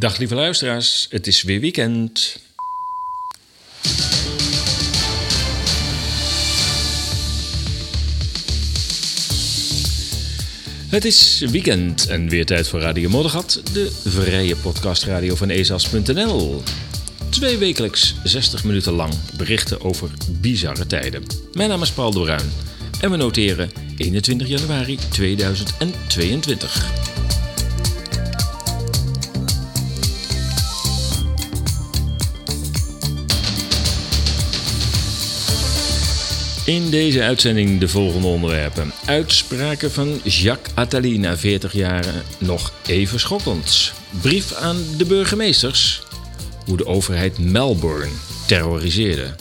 Dag lieve luisteraars, het is weer weekend. Het is weekend en weer tijd voor Radio Moddergat, de vrije podcastradio van ezas.nl. Twee wekelijks 60 minuten lang berichten over bizarre tijden. Mijn naam is Paul de Bruin en we noteren 21 januari 2022. In deze uitzending de volgende onderwerpen. Uitspraken van Jacques Attali na 40 jaar nog even schokkend. Brief aan de burgemeesters. Hoe de overheid Melbourne terroriseerde.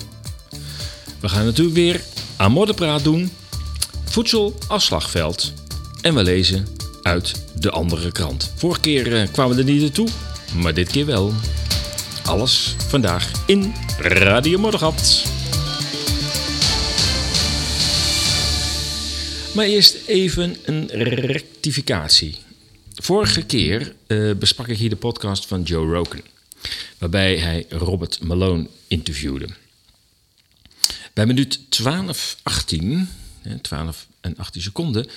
We gaan natuurlijk weer aan modderpraat doen. Voedsel als slagveld. En we lezen uit de andere krant. Vorige keer eh, kwamen we er niet naartoe, maar dit keer wel. Alles vandaag in Radio Moddergat. Maar eerst even een rectificatie. Vorige keer uh, besprak ik hier de podcast van Joe Rogan, waarbij hij Robert Malone interviewde. Bij minuut 12, 18, 12 en 18 seconden,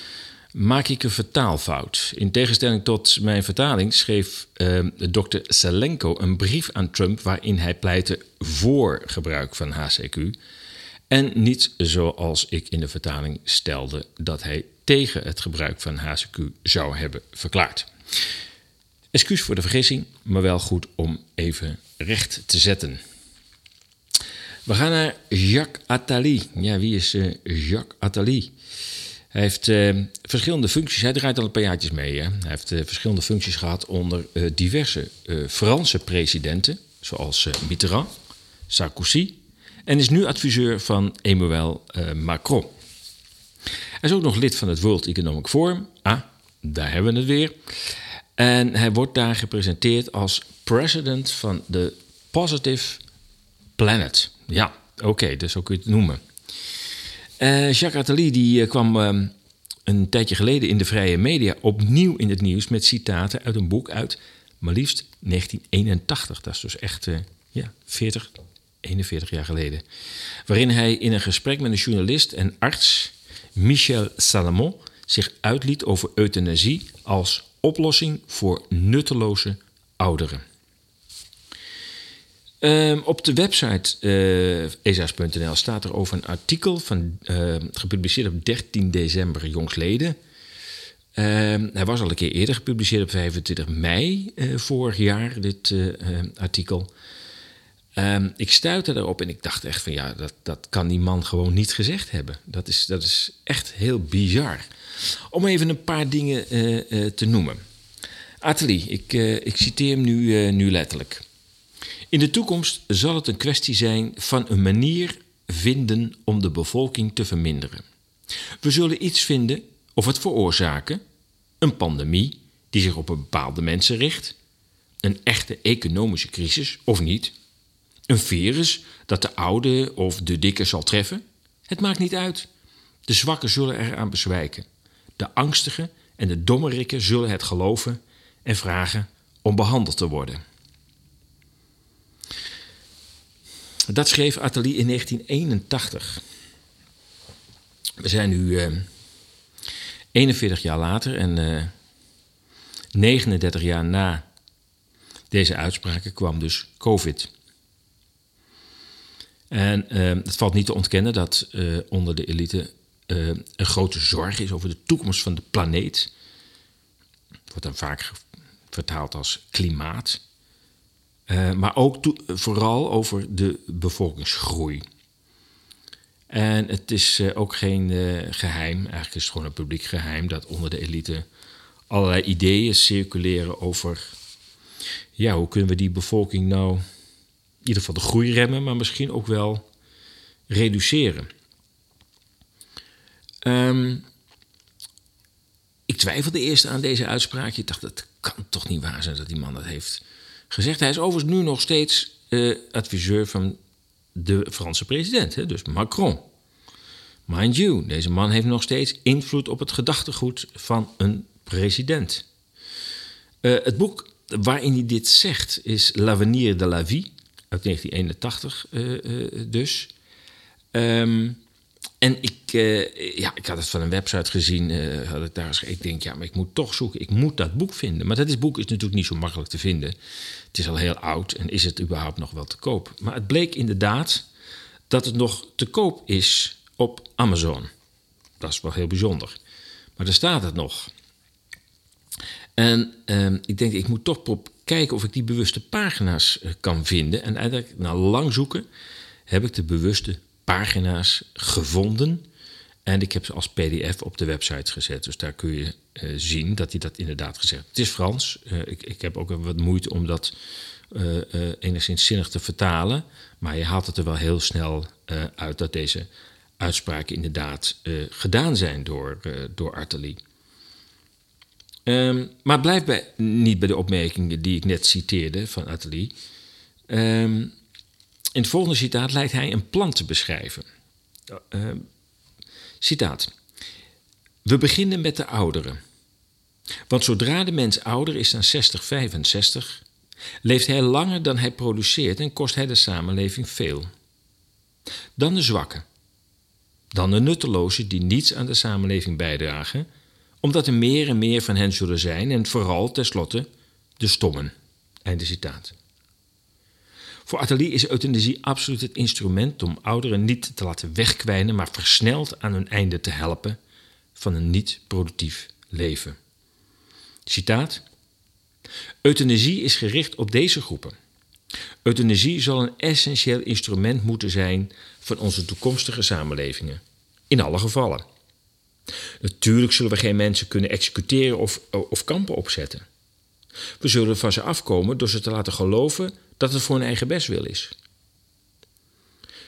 maak ik een vertaalfout. In tegenstelling tot mijn vertaling schreef uh, dokter Selenko een brief aan Trump waarin hij pleitte voor gebruik van HCQ. En niet zoals ik in de vertaling stelde dat hij tegen het gebruik van HCQ zou hebben verklaard. Excuus voor de vergissing, maar wel goed om even recht te zetten. We gaan naar Jacques Attali. Ja, wie is uh, Jacques Attali? Hij heeft uh, verschillende functies. Hij draait al een paar jaartjes mee. Hè? Hij heeft uh, verschillende functies gehad onder diverse Franse presidenten, zoals Mitterrand, Sarkozy en is nu adviseur van Emmanuel uh, Macron. Hij is ook nog lid van het World Economic Forum. Ah, daar hebben we het weer. En hij wordt daar gepresenteerd als president van de Positive Planet. Ja, oké, dus zo kun je het noemen. Uh, Jacques Attali die, uh, kwam uh, een tijdje geleden in de vrije media opnieuw in het nieuws met citaten uit een boek uit maar liefst 1981. Dat is dus echt ja, 40, 41 jaar geleden. Waarin hij in een gesprek met een journalist en arts, Michel Salomon, zich uitliet over euthanasie als oplossing voor nutteloze ouderen. Um, op de website uh, staat er over een artikel van, uh, gepubliceerd op 13 december jongsleden. Uh, hij was al een keer eerder gepubliceerd op 25 mei uh, vorig jaar, dit artikel. Um, ik stuitte erop en ik dacht echt van ja, dat, dat kan die man gewoon niet gezegd hebben. Dat is, dat is echt heel bizar. Om even een paar dingen uh, uh, te noemen. Atelier, ik, uh, ik citeer hem nu, nu letterlijk. In de toekomst zal het een kwestie zijn van een manier vinden om de bevolking te verminderen. We zullen iets vinden of het veroorzaken, een pandemie die zich op een bepaalde mensen richt, een echte economische crisis of niet een virus dat de oude of de dikke zal treffen? Het maakt niet uit. De zwakken zullen eraan bezwijken. De angstigen en de dommerikken zullen het geloven en vragen om behandeld te worden. Dat schreef Atelier in 1981. We zijn nu uh, 41 jaar later en uh, 39 jaar na deze uitspraken kwam dus COVID. En uh, het valt niet te ontkennen dat uh, onder de elite uh, een grote zorg is over de toekomst van de planeet. Wordt dan vaak vertaald als klimaat. maar ook vooral over de bevolkingsgroei. En het is ook geen geheim, eigenlijk is het gewoon een publiek geheim, dat onder de elite allerlei ideeën circuleren over ja, hoe kunnen we die bevolking nou ieder geval de groei remmen, maar misschien ook wel reduceren. Um, ik twijfelde eerst aan deze uitspraak. Ik dacht, dat kan toch niet waar zijn dat die man dat heeft gezegd. Hij is overigens nu nog steeds uh, adviseur van de Franse president, hè, dus Macron. Mind you, deze man heeft nog steeds invloed op het gedachtegoed van een president. Uh, het boek waarin hij dit zegt is L'avenir de la vie uit 1981 dus. Ehm, en ik, ja, ik had het van een website gezien. had ik, daar, ik denk, ja, maar ik moet toch zoeken. Ik moet dat boek vinden. Maar dat is, boek is natuurlijk niet zo makkelijk te vinden. Het is al heel oud en is het überhaupt nog wel te koop? Maar het bleek inderdaad dat het nog te koop is op Amazon. Dat is wel heel bijzonder. Maar daar staat het nog. En ehm, ik denk, ik moet toch kijken of ik die bewuste pagina's eh, kan vinden. En eigenlijk, na lang zoeken, heb ik de bewuste pagina's gevonden. En ik heb ze als PDF op de website gezet. Dus daar kun je uh, zien dat hij dat inderdaad gezegd Het is Frans. Uh, ik, ik, heb ook wat moeite om dat enigszins zinnig te vertalen. Maar je haalt het er wel heel snel uit dat deze uitspraken inderdaad gedaan zijn door, door Arteli. Um, maar blijf bij, niet bij de opmerkingen die ik net citeerde van Atelier. Um, in het volgende citaat lijkt hij een plan te beschrijven. Uh, citaat. We beginnen met de ouderen. Want zodra de mens ouder is dan 60, 65, leeft hij langer dan hij produceert en kost hij de samenleving veel. Dan de zwakken. Dan de nuttelozen die niets aan de samenleving bijdragen omdat er meer en meer van hen zullen zijn en vooral tenslotte de stommen. Einde citaat. Voor Atelier is euthanasie absoluut het instrument om ouderen niet te laten wegkwijnen, maar versneld aan hun einde te helpen van een niet-productief leven. Citaat. Euthanasie is gericht op deze groepen. Euthanasie zal een essentieel instrument moeten zijn van onze toekomstige samenlevingen. In alle gevallen. Natuurlijk zullen we geen mensen kunnen executeren of, of kampen opzetten. We zullen van ze afkomen door ze te laten geloven dat het voor hun eigen bestwil is.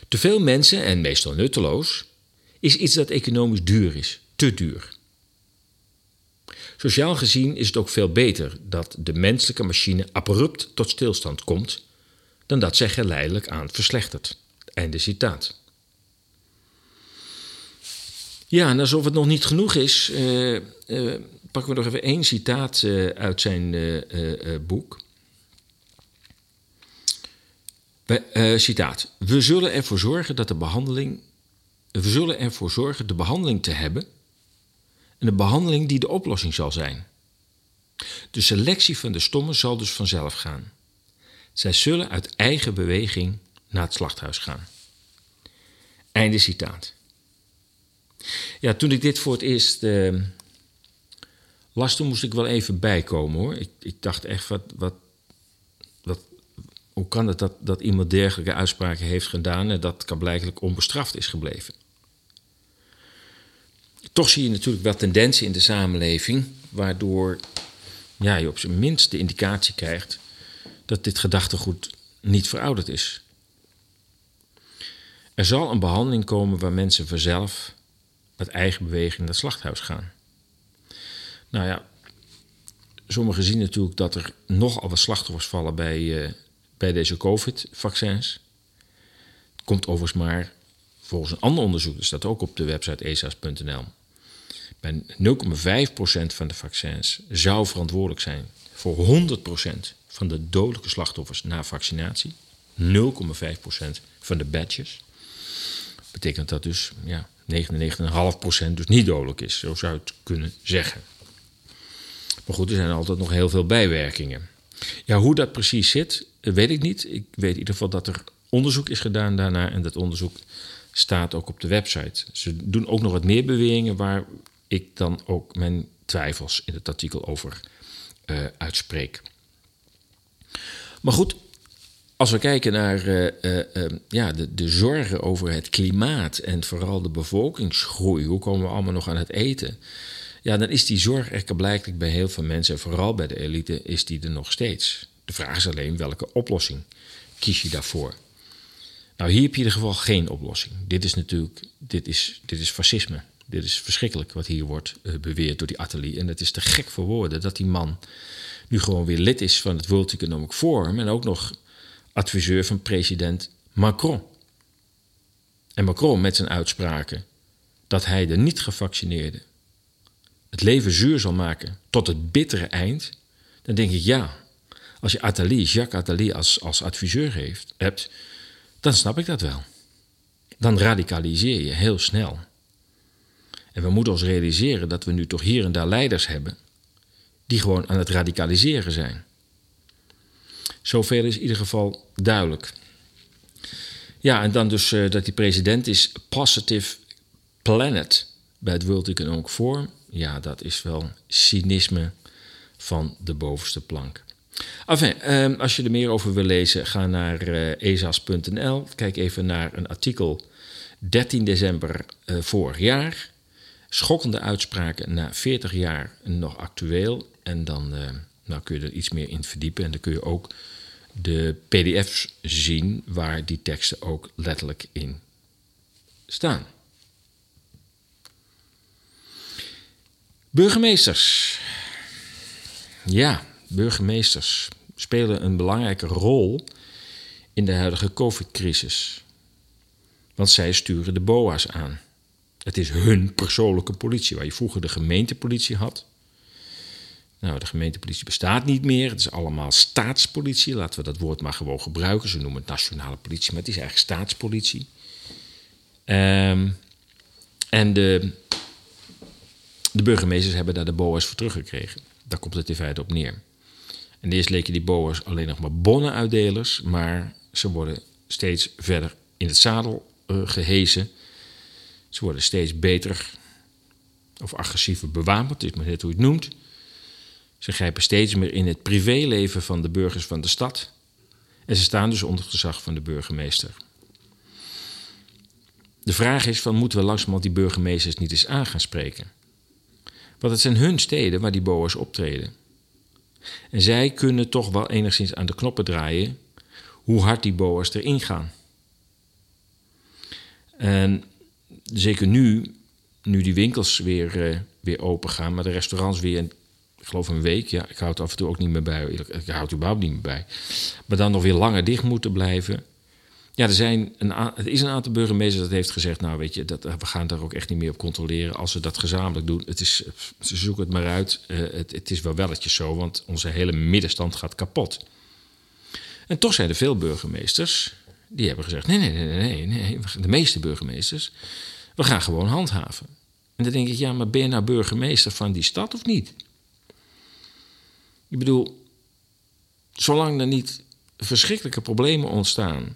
Te veel mensen, en meestal nutteloos, is iets dat economisch duur is, te duur. Sociaal gezien is het ook veel beter dat de menselijke machine abrupt tot stilstand komt, dan dat zij geleidelijk aan verslechtert. Einde citaat. Ja, en alsof het nog niet genoeg is, uh, pakken we nog even één citaat uh, uit zijn boek. citaat. We zullen ervoor zorgen dat de behandeling. We zullen ervoor zorgen de behandeling te hebben. En de behandeling die de oplossing zal zijn. De selectie van de stommen zal dus vanzelf gaan. Zij zullen uit eigen beweging naar het slachthuis gaan. Einde citaat. Ja, toen ik dit voor het eerst uh, las, toen moest ik wel even bijkomen hoor. Ik, ik dacht echt, wat, wat, wat, hoe kan het dat, dat iemand dergelijke uitspraken heeft gedaan en dat kan blijkbaar onbestraft is gebleven? Toch zie je natuurlijk wel tendensen in de samenleving, waardoor ja, je op zijn minst de indicatie krijgt dat dit gedachtegoed niet verouderd is. Er zal een behandeling komen waar mensen vanzelf met eigen beweging naar het slachthuis gaan. Nou ja, sommigen zien natuurlijk dat er nogal wat slachtoffers vallen bij, uh, bij deze COVID-vaccins. Komt overigens maar volgens een ander onderzoek, dat staat ook op de website esas.nl. Bij 0,5% van de vaccins zou verantwoordelijk zijn voor 100% van de dodelijke slachtoffers na vaccinatie. 0,5% van de badges. Betekent dat dus ja, 99,5% dus niet dodelijk is. Zo zou je het kunnen zeggen. Maar goed, er zijn altijd nog heel veel bijwerkingen. Ja, hoe dat precies zit, weet ik niet. Ik weet in ieder geval dat er onderzoek is gedaan daarna en dat onderzoek staat ook op de website. Ze doen ook nog wat meer beweringen waar ik dan ook mijn twijfels in het artikel over uh, uitspreek. Maar goed, als we kijken naar uh, uh, ja, de, de zorgen over het klimaat en vooral de bevolkingsgroei, hoe komen we allemaal nog aan het eten? Ja, dan is die zorg er blijkbaar bij heel veel mensen, en vooral bij de elite, is die er nog steeds. De vraag is alleen welke oplossing kies je daarvoor? Nou, hier heb je in ieder geval geen oplossing. Dit is natuurlijk, dit is, dit is fascisme. Dit is verschrikkelijk wat hier wordt beweerd door die atelier. En het is te gek voor woorden dat die man nu gewoon weer lid is van het World Economic Forum en ook nog adviseur van president Macron. En Macron met zijn uitspraken dat hij de niet-gevaccineerden het leven zuur zal maken tot het bittere eind, dan denk ik ja, Als je Attali, Jacques Attali als, als adviseur heeft, hebt, dan snap ik dat wel. Dan radicaliseer je heel snel. En we moeten ons realiseren dat we nu toch hier en daar leiders hebben die gewoon aan het radicaliseren zijn. Zoveel is in ieder geval duidelijk. Ja, en dan dus uh, dat die president is Positive Planet bij het World Economic Forum. Ja, dat is wel cynisme van de bovenste plank. Enfin, uh, als je er meer over wil lezen, ga naar uh, ezas.nl. Kijk even naar een artikel 13 december uh, vorig jaar. Schokkende uitspraken na 40 jaar nog actueel. En dan nou kun je er iets meer in verdiepen. En dan kun je ook de PDF's zien waar die teksten ook letterlijk in staan. Burgemeesters. Ja, burgemeesters spelen een belangrijke rol in de huidige COVID-crisis. Want zij sturen de BOA's aan. Het is hun persoonlijke politie, waar je vroeger de gemeentepolitie had. Nou, de gemeentepolitie bestaat niet meer. Het is allemaal staatspolitie. Laten we dat woord maar gewoon gebruiken. Ze noemen het nationale politie, maar het is eigenlijk staatspolitie. Um, en de, de burgemeesters hebben daar de BOA's voor teruggekregen. Daar komt het in feite op neer. En eerst leken die BOA's alleen nog maar bonnenuitdelers, maar ze worden steeds verder in het zadel uh, gehezen. Ze worden steeds beter of agressiever bewapend, is maar net hoe je het noemt. Ze grijpen steeds meer in het privéleven van de burgers van de stad. En ze staan dus onder het gezag van de burgemeester. De vraag is: van, moeten we langzamerhand die burgemeesters niet eens aan gaan spreken? Want het zijn hun steden waar die boa's optreden. En zij kunnen toch wel enigszins aan de knoppen draaien hoe hard die boa's erin gaan. En zeker nu, nu die winkels weer, uh, weer open gaan, maar de restaurants weer, ik geloof een week, ja, ik houd af en toe ook niet meer bij, ik houd überhaupt niet meer bij, maar dan nog weer langer dicht moeten blijven. Ja, er, zijn een er is een aantal burgemeesters dat heeft gezegd... nou weet je, dat, we gaan daar ook echt niet meer op controleren... als we dat gezamenlijk doen. Het is, ze zoeken het maar uit. Uh, het, het, is wel welletjes zo, want onze hele middenstand gaat kapot. En toch zijn er veel burgemeesters die hebben gezegd... nee, nee, nee, nee, nee, de meeste burgemeesters... we gaan gewoon handhaven. En dan denk ik, ja, maar ben je nou burgemeester van die stad of niet? Ik bedoel, zolang er niet verschrikkelijke problemen ontstaan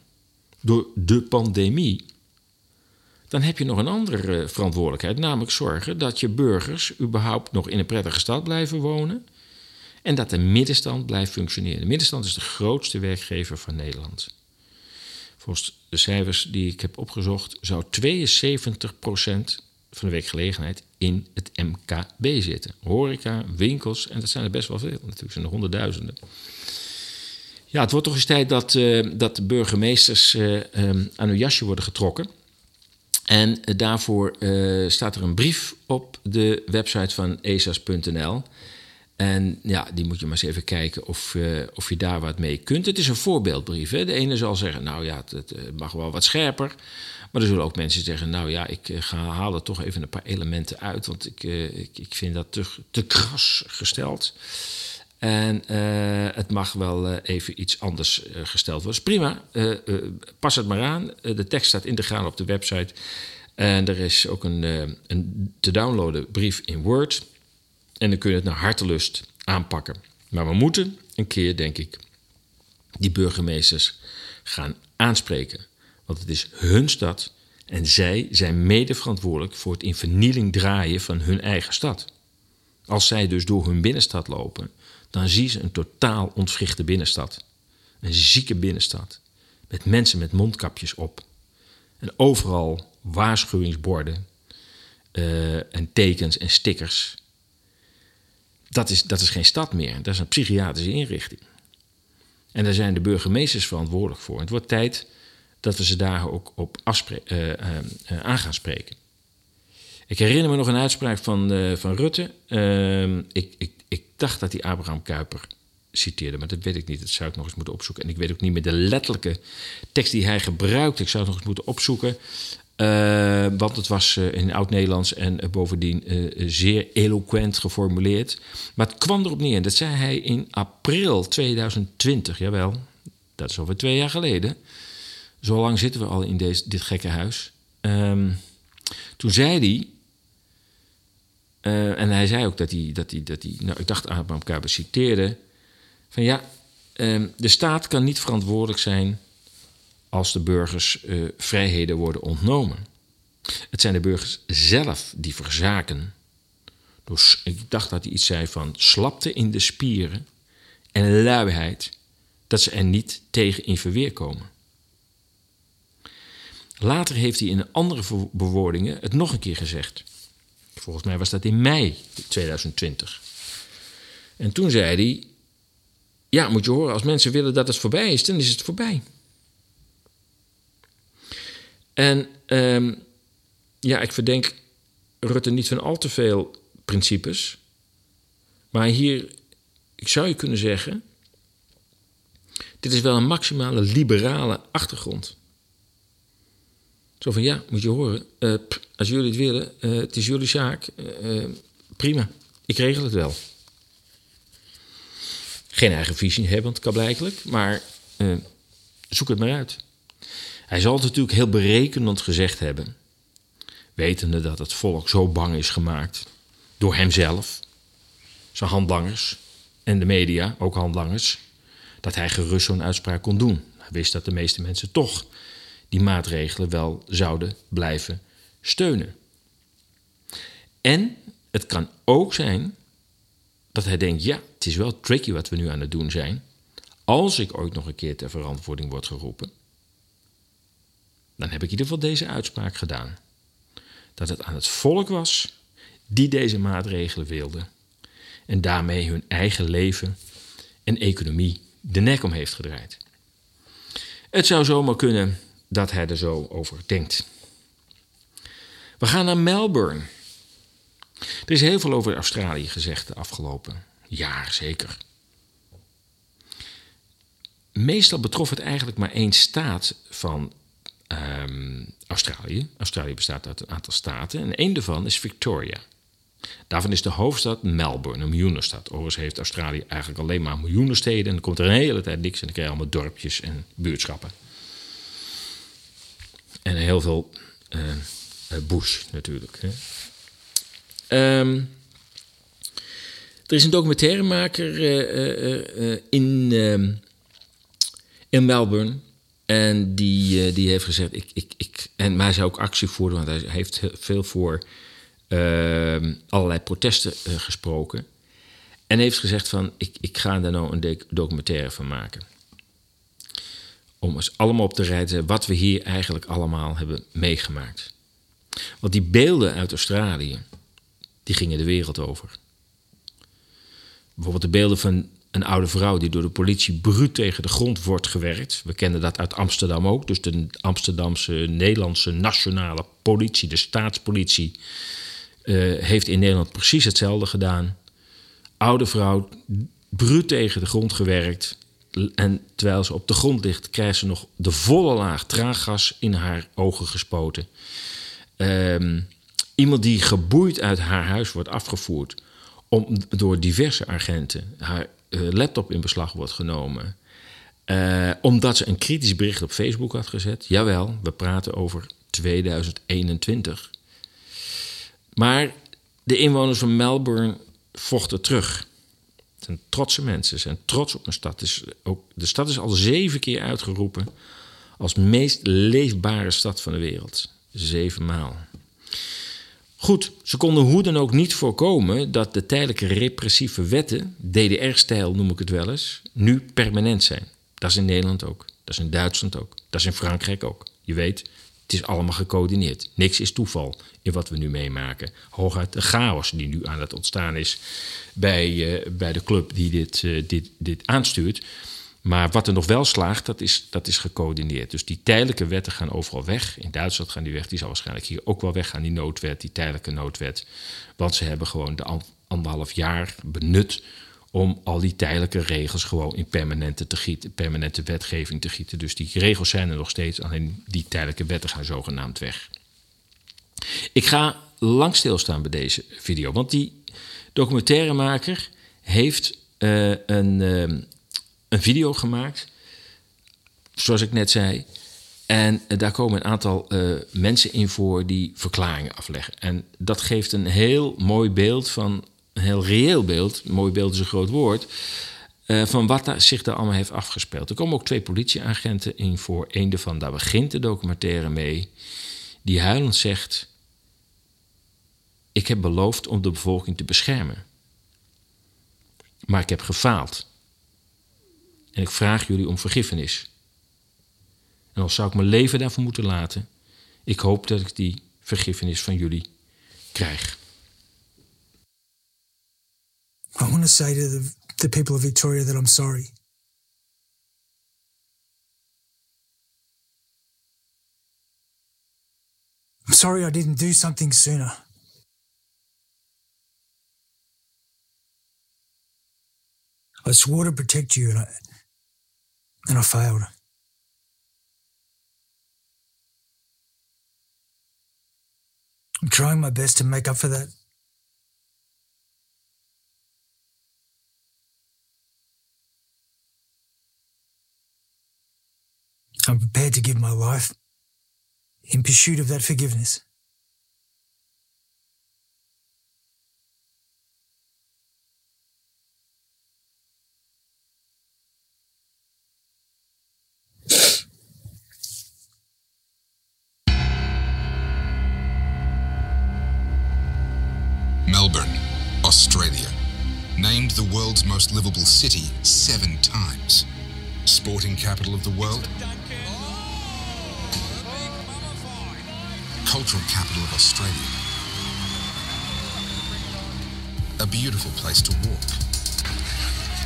door de pandemie, dan heb je nog een andere verantwoordelijkheid, namelijk zorgen dat je burgers überhaupt nog in een prettige stad blijven wonen en dat de middenstand blijft functioneren. De middenstand is de grootste werkgever van Nederland. Volgens de cijfers die ik heb opgezocht, zou 72% van de werkgelegenheid in het MKB zitten. Horeca, winkels, en dat zijn er best wel veel, natuurlijk zijn er honderdduizenden. Ja, het wordt toch eens tijd dat, uh, dat de burgemeesters uh, um, aan hun jasje worden getrokken. En uh, daarvoor staat er een brief op de website van esas.nl. En ja, die moet je maar eens even kijken of, of je daar wat mee kunt. Het is een voorbeeldbrief. Hè? De ene zal zeggen, nou ja, het, mag wel wat scherper. Maar er zullen ook mensen zeggen, nou ja, ik ga, haal er toch even een paar elementen uit. Want ik, ik, ik vind dat te, te kras gesteld. En uh, het mag wel even iets anders gesteld worden. Dus prima, pas het maar aan. de tekst staat integraal op de website. En er is ook een, een te downloaden brief in Word. En dan kun je het naar hartelust aanpakken. Maar we moeten een keer, denk ik, die burgemeesters gaan aanspreken. Want het is hun stad en zij zijn mede verantwoordelijk voor het in vernieling draaien van hun eigen stad. Als zij dus door hun binnenstad lopen, dan zie ze een totaal ontwrichte binnenstad. Een zieke binnenstad. Met mensen met mondkapjes op. En overal waarschuwingsborden uh, en tekens en stickers. Dat is, dat is geen stad meer. Dat is een psychiatrische inrichting. En daar zijn de burgemeesters verantwoordelijk voor. het wordt tijd dat we ze daar ook op uh, aan gaan spreken. Ik herinner me nog een uitspraak van, van Rutte. Ehm, ik, ik, ik dacht dat hij Abraham Kuyper citeerde, maar dat weet ik niet. Dat zou ik nog eens moeten opzoeken. En ik weet ook niet meer de letterlijke tekst die hij gebruikt. Ik zou het nog eens moeten opzoeken. Uh, want het was in oud-Nederlands en bovendien zeer eloquent geformuleerd. Maar het kwam erop neer, dat zei hij in april 2020, jawel, dat is alweer twee jaar geleden. Zo lang zitten we al in deze, dit gekke huis. Um, toen zei hij, en hij zei ook dat hij, dat hij, dat hij nou, ik dacht Abraham Kuyper citeerde, van ja, um, de staat kan niet verantwoordelijk zijn als de burgers uh, vrijheden worden ontnomen. Het zijn de burgers zelf die verzaken. Dus ik dacht dat hij iets zei van slapte in de spieren en luiheid, dat ze er niet tegen in verweer komen. Later heeft hij in andere bewoordingen het nog een keer gezegd. Volgens mij was dat in mei 2020. En toen zei hij: Ja, moet je horen, als mensen willen dat het voorbij is, dan is het voorbij. En um, ja, ik verdenk Rutte niet van al te veel principes. Maar hier, ik zou je kunnen zeggen, dit is wel een maximale liberale achtergrond. Zo van ja, moet je horen, uh, als jullie het willen, uh, het is jullie zaak, uh, prima, ik regel het wel. Geen eigen visie hebben, kan blijkelijk, maar zoek het maar uit. Hij zal het natuurlijk heel berekenend gezegd hebben, wetende dat het volk zo bang is gemaakt door hemzelf, zijn handlangers en de media, ook handlangers, dat hij gerust zo'n uitspraak kon doen. Hij wist dat de meeste mensen toch die maatregelen wel zouden blijven steunen. En het kan ook zijn dat hij denkt: ja, het is wel tricky wat we nu aan het doen zijn. Als ik ooit nog een keer ter verantwoording word geroepen, dan heb ik in ieder geval deze uitspraak gedaan. Dat het aan het volk was die deze maatregelen wilde en daarmee hun eigen leven en economie de nek om heeft gedraaid. Het zou zomaar kunnen dat hij er zo over denkt. We gaan naar Melbourne. Er is heel veel over Australië gezegd de afgelopen jaar, zeker. Meestal betrof het eigenlijk maar één staat van um, Australië. Australië bestaat uit een aantal staten en één daarvan is Victoria. Daarvan is de hoofdstad Melbourne, een miljoenenstad. Overigens heeft Australië eigenlijk alleen maar miljoenen steden en dan komt er een hele tijd niks en dan krijg je allemaal dorpjes en buurtschappen. En heel veel uh, bush natuurlijk. Hè. Um, er is een documentairemaker uh, in, uh, in Melbourne en die, die heeft gezegd, ik, ik, ik, en, maar hij zou ook actie voeren, want hij heeft veel voor uh, allerlei protesten gesproken. En heeft gezegd van, ik, ik ga daar nou een documentaire van maken. Om eens allemaal op te rijden wat we hier eigenlijk allemaal hebben meegemaakt. Want die beelden uit Australië, die gingen de wereld over. Bijvoorbeeld de beelden van een oude vrouw die door de politie bruut tegen de grond wordt gewerkt. We kennen dat uit Amsterdam ook. Dus de Amsterdamse Nederlandse nationale politie, de staatspolitie, uh, heeft in Nederland precies hetzelfde gedaan. Oude vrouw, bruut tegen de grond gewerkt. En terwijl ze op de grond ligt, krijgt ze nog de volle laag traaggas in haar ogen gespoten. Um, iemand die geboeid uit haar huis wordt afgevoerd om, door diverse agenten. Haar uh, laptop in beslag wordt genomen. Uh, omdat ze een kritisch bericht op Facebook had gezet. Jawel, we praten over 2021. Maar de inwoners van Melbourne vochten terug. Zijn trotse mensen, zijn trots op een stad. Dus ook, de stad is al zeven keer uitgeroepen als meest leefbare stad van de wereld. Zeven maal. Goed, ze konden hoe dan ook niet voorkomen dat de tijdelijke repressieve wetten, DDR-stijl noem ik het wel eens, nu permanent zijn. Dat is in Nederland ook, dat is in Duitsland ook, dat is in Frankrijk ook. Je weet, het is allemaal gecoördineerd. Niks is toeval in wat we nu meemaken. Hooguit de chaos die nu aan het ontstaan is bij, uh, bij de club die dit, uh, dit, dit aanstuurt. Maar wat er nog wel slaagt, dat is, dat is gecoördineerd. Dus die tijdelijke wetten gaan overal weg. In Duitsland gaan die weg. Die zal waarschijnlijk hier ook wel weggaan, die noodwet, die tijdelijke noodwet. Want ze hebben gewoon de anderhalf jaar benut om al die tijdelijke regels gewoon in permanente, te gieten, permanente wetgeving te gieten. Dus die regels zijn er nog steeds, alleen die tijdelijke wetten gaan zogenaamd weg. Ik ga lang stilstaan bij deze video, want die documentairemaker heeft uh, een, uh, een video gemaakt, zoals ik net zei. En daar komen een aantal mensen in voor die verklaringen afleggen. En dat geeft een heel mooi beeld van, een heel reëel beeld, mooi beeld is een groot woord, van wat daar, zich daar allemaal heeft afgespeeld. Er komen ook twee politieagenten in voor. Eén daarvan, daar begint de documentaire mee, die huilend zegt: Ik heb beloofd om de bevolking te beschermen. Maar ik heb gefaald. En ik vraag jullie om vergiffenis. En al zou ik mijn leven daarvoor moeten laten, ik hoop dat ik die vergiffenis van jullie krijg. I want to say to the, the people of Victoria that I'm sorry. I'm sorry I didn't do something sooner. I swore to protect you, and I and I failed. I'm trying my best to make up for that. I'm prepared to give my life in pursuit of that forgiveness. World's most livable city seven times. Sporting capital of the world. Cultural capital of Australia. A beautiful place to walk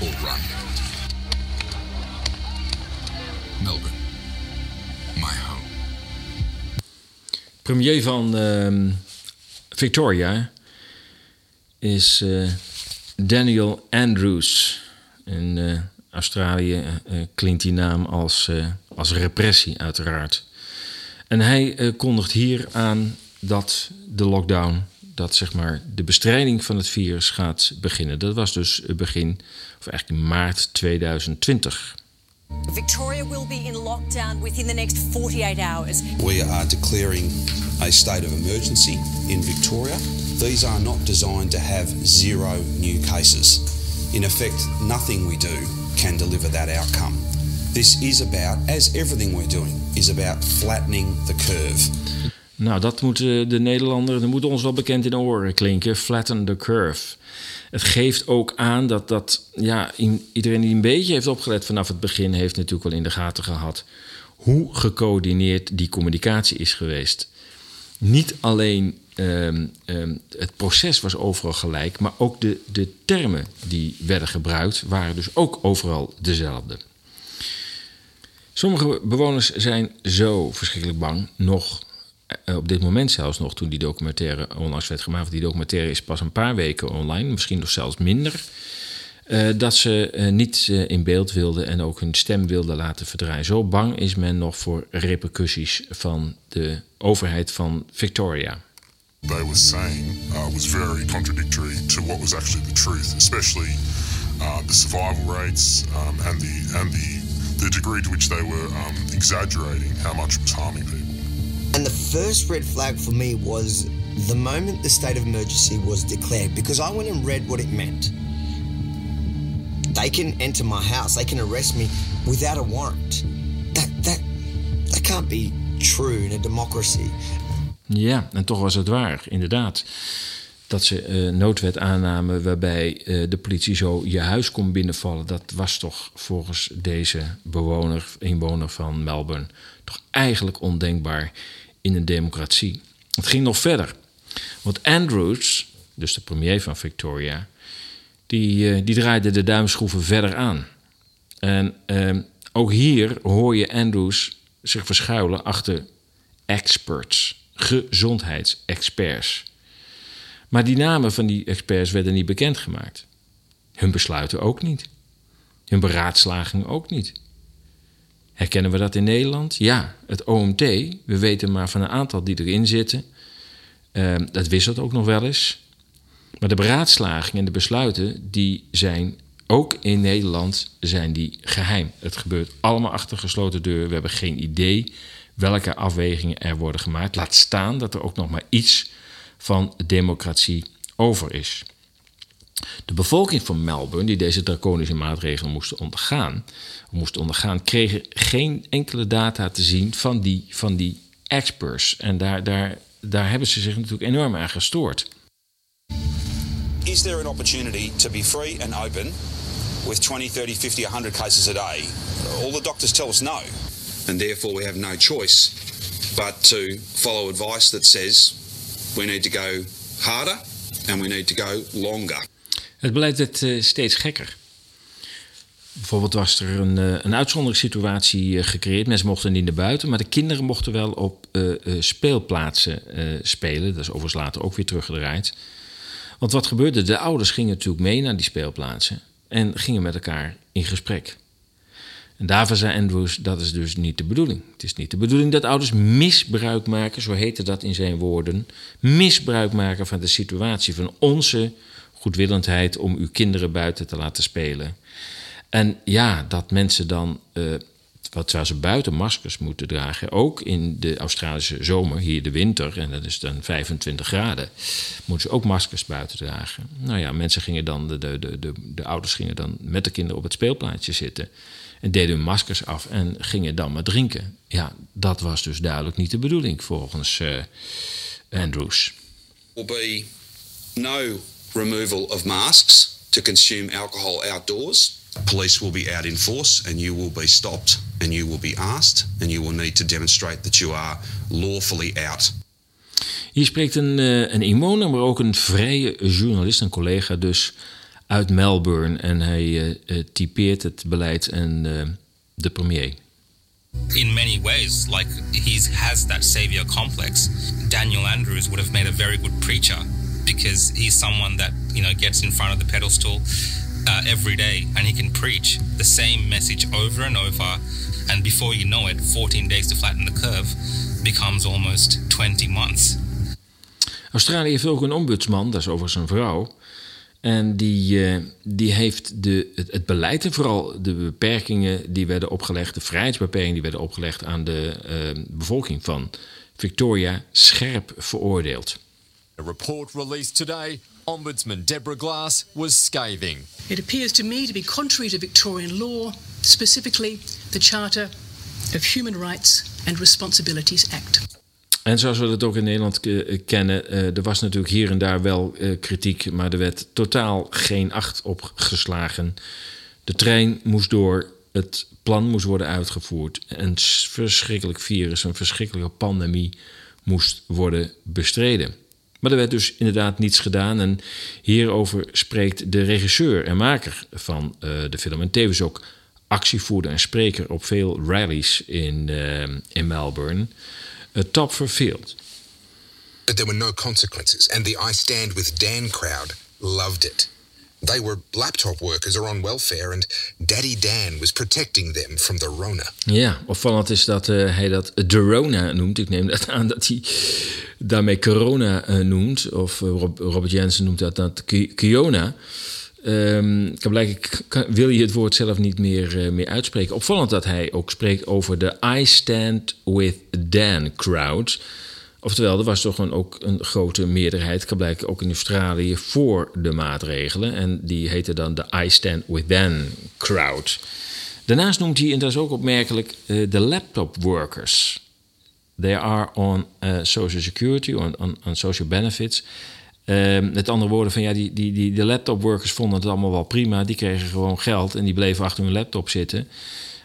or run. Melbourne, my home. Premier van uh, Victoria is uh, Daniel Andrews. In uh, Australië uh, klinkt die naam als, als repressie, uiteraard. En hij kondigt hier aan dat de lockdown, dat zeg maar de bestrijding van het virus gaat beginnen. Dat was dus begin, of eigenlijk maart 2020. Victoria will be in lockdown within the next 48 hours. We are declaring a state of emergency in Victoria. These are not designed to have zero new cases. In effect, nothing we do can deliver that outcome. This is about, as everything we're doing, is about flattening the curve. Nou, dat moet de Nederlander, dat er moet ons wel bekend in de oren klinken. Flatten the curve. Het geeft ook aan dat, dat ja, iedereen die een beetje heeft opgelet vanaf het begin, heeft natuurlijk wel in de gaten gehad hoe gecoördineerd die communicatie is geweest. Niet alleen um, um, het proces was overal gelijk, maar ook de, de termen die werden gebruikt waren dus ook overal dezelfde. Sommige bewoners zijn zo verschrikkelijk bang, nog op dit moment zelfs nog, toen die documentaire onlangs werd gemaakt. Die documentaire is pas een paar weken online, misschien nog zelfs minder. Uh, dat ze uh, niet uh, in beeld wilden en ook hun stem wilden laten verdraaien. Zo bang is men nog voor repercussies van de overheid van Victoria. They were saying was very contradictory to what was actually the truth, especially the survival rates um, and the and the degree to which they were um, exaggerating how much was harming people. And the first red flag for me was the moment the state of emergency was declared, because I went and read what it meant. They can enter my house, they can arrest me without a warrant. That, that, can't be true in a democracy. Ja, en toch was het waar, inderdaad. Dat ze uh, noodwet aannamen waarbij uh, de politie zo je huis kon binnenvallen. Dat was toch volgens deze bewoner, inwoner van Melbourne, toch eigenlijk ondenkbaar in een democratie. Het ging nog verder. Want Andrews, dus de premier van Victoria, die, uh, die draaide de duimschroeven verder aan. En uh, ook hier hoor je Andrews zich verschuilen achter experts, gezondheidsexperts. Maar die namen van die experts werden niet bekendgemaakt. Hun besluiten ook niet. Hun beraadslaging ook niet. Herkennen we dat in Nederland? Ja, het OMT. We weten maar van een aantal die erin zitten. Ehm, dat wisselt ook nog wel eens. Maar de beraadslagingen en de besluiten, die zijn ook in Nederland zijn die geheim. Het gebeurt allemaal achter gesloten deuren. We hebben geen idee welke afwegingen er worden gemaakt. Laat staan dat er ook nog maar iets van democratie over is. De bevolking van Melbourne, die deze draconische maatregelen moest ondergaan, moest ondergaan kregen geen enkele data te zien van die, van die experts. En daar, daar, daar hebben ze zich natuurlijk enorm aan gestoord. Is there an opportunity to be free and open with 20, 30, 50, 100 cases a day? All the doctors tell us no. And therefore, we have no choice but to follow advice that says we need to go harder and we need to go longer. Het beleid werd uh, steeds gekker. Bijvoorbeeld was er een, uh, een uitzonderingssituatie uh, gecreëerd. Mensen mochten niet naar buiten, maar de kinderen mochten wel op speelplaatsen spelen. Dat is overigens later ook weer teruggedraaid. Want wat gebeurde? De ouders gingen natuurlijk mee naar die speelplaatsen en gingen met elkaar in gesprek. En daarvoor zei Andrews, dat is dus niet de bedoeling. Het is niet de bedoeling dat ouders misbruik maken, zo heette dat in zijn woorden, misbruik maken van de situatie, van onze goedwillendheid om uw kinderen buiten te laten spelen. En ja, dat mensen dan, uh, wat zou ze buiten maskers moeten dragen, ook in de Australische zomer, hier de winter, en dat is dan 25 graden, moeten ze ook maskers buiten dragen. Nou ja, mensen gingen dan, de, de, de, de, de ouders gingen dan met de kinderen op het speelplaatje zitten en deden hun maskers af en gingen dan maar drinken. Ja, dat was dus duidelijk niet de bedoeling volgens uh, Andrews. Will be no removal of masks to consume alcohol outdoors. Police will be out in force and you will be stopped and you will be asked and you will need to demonstrate that you are lawfully out. Hier spreekt een, een inwoner, maar ook een vrije journalist, een collega dus, uit Melbourne. En hij uh, typeert het beleid en uh, de premier. In many ways, like he has that savior complex. Daniel Andrews would have made a very good preacher because he's someone that you know gets in front of the pedestal uh, every day and he can preach the same message over and over. And before you know it, 14 days to flatten the curve becomes almost 20 months. Australië heeft ook een ombudsman, dat is overigens een vrouw. En die, uh, die heeft de, het, het, beleid en vooral de beperkingen die werden opgelegd, de vrijheidsbeperkingen die werden opgelegd aan de uh, bevolking van Victoria scherp veroordeeld. A report released today, Ombudsman Deborah Glass was scathing. It appears to me to be contrary to Victorian law, specifically the Charter of Human Rights and Responsibilities Act. En zoals we dat ook in Nederland kennen, uh, er was natuurlijk hier en daar wel uh, kritiek, maar er werd totaal geen acht op geslagen. De trein moest door, het plan moest worden uitgevoerd. Een verschrikkelijk virus, een verschrikkelijke pandemie moest worden bestreden. Maar er werd dus inderdaad niets gedaan. En hierover spreekt de regisseur en maker van uh, de film. En tevens ook actievoerder en spreker op veel rallies in, in Melbourne. Uh, Topfer Field. But there were no consequences, and the I Stand With Dan crowd loved it. They were laptop workers or on welfare, and Daddy Dan was protecting them from the Rona. Ja, opvallend is dat uh, hij dat de Rona noemt. Ik neem dat aan dat hij daarmee corona uh, noemt. Of Rob, Robert Jensen noemt dat, dat Kiona. Um, wil je het woord zelf niet meer, meer uitspreken. Opvallend dat hij ook spreekt over de I Stand With Dan crowd. Oftewel, er was toch een, ook een grote meerderheid, kan blijken ook in Australië, voor de maatregelen. En die heette dan de I Stand With Dan crowd. Daarnaast noemt hij, en dat is ook opmerkelijk, uh, de laptop workers. They are on uh, social security, on, on, social benefits. Uh, met andere woorden, van ja, die, die, die, de laptopworkers vonden het allemaal wel prima. Die kregen gewoon geld en die bleven achter hun laptop zitten.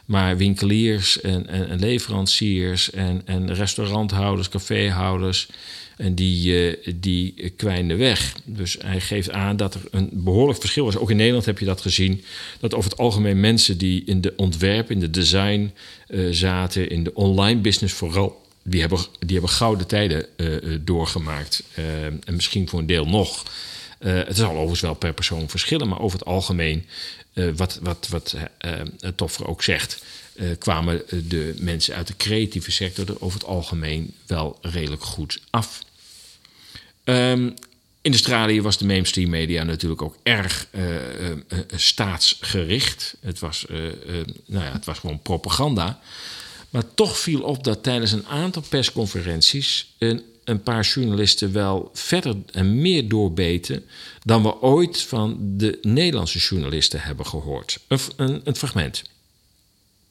Maar winkeliers en, en, leveranciers en, en restauranthouders, caféhouders, en die, uh, die kwijnden weg. Dus hij geeft aan dat er een behoorlijk verschil was. Ook in Nederland heb je dat gezien. Dat over het algemeen mensen die in de ontwerp, in de design uh, zaten, in de online business vooral die hebben, die hebben gouden tijden uh, doorgemaakt. En misschien voor een deel nog. Het zal overigens wel per persoon verschillen, maar over het algemeen, wat, wat, wat Toffer ook zegt, kwamen de mensen uit de creatieve sector er over het algemeen wel redelijk goed af. Ehm, in Australië was de mainstream media natuurlijk ook erg staatsgericht. Het was, nou ja, het was gewoon propaganda. Maar toch viel op dat tijdens een aantal persconferenties een, een paar journalisten wel verder en meer doorbeten dan we ooit van de Nederlandse journalisten hebben gehoord. Een, een, een fragment.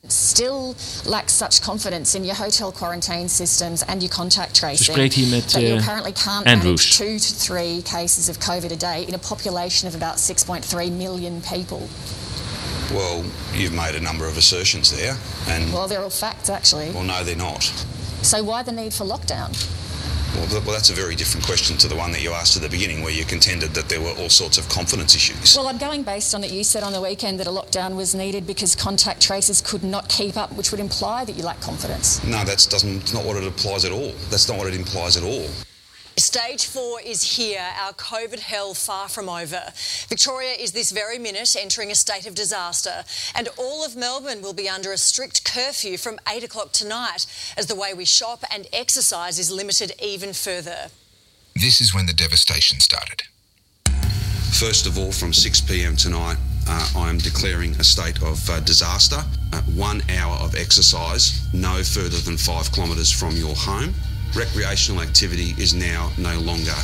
still lack such confidence in your hotel quarantine systems and your contact tracing. Ze spreekt hier met you uh, apparently can't Andrews. two to three cases of COVID a day in a population of about 6.3 million people. Well, you've made a number of assertions there, and Well, they're all facts, actually. well, no, they're not. So why the need for lockdown? Well, well, that's a very different question to the one that you asked at the beginning, where you contended that there were all sorts of confidence issues. Well, I'm going based on that you said on the weekend that a lockdown was needed because contact tracers could not keep up, which would imply that you lack confidence. No, that's doesn't. It's not what it implies at all. That's not what it implies at all. Stage four is here, our COVID hell far from over. Victoria is this very minute entering a state of disaster, and all of Melbourne will be under a strict curfew from 8 o'clock tonight as the way we shop and exercise is limited even further. This is when the devastation started. First of all, from 6 p.m. tonight, uh, I am declaring a state of uh, disaster. Uh, one hour of exercise, no further than five kilometres from your home. Recreational activity is now no longer.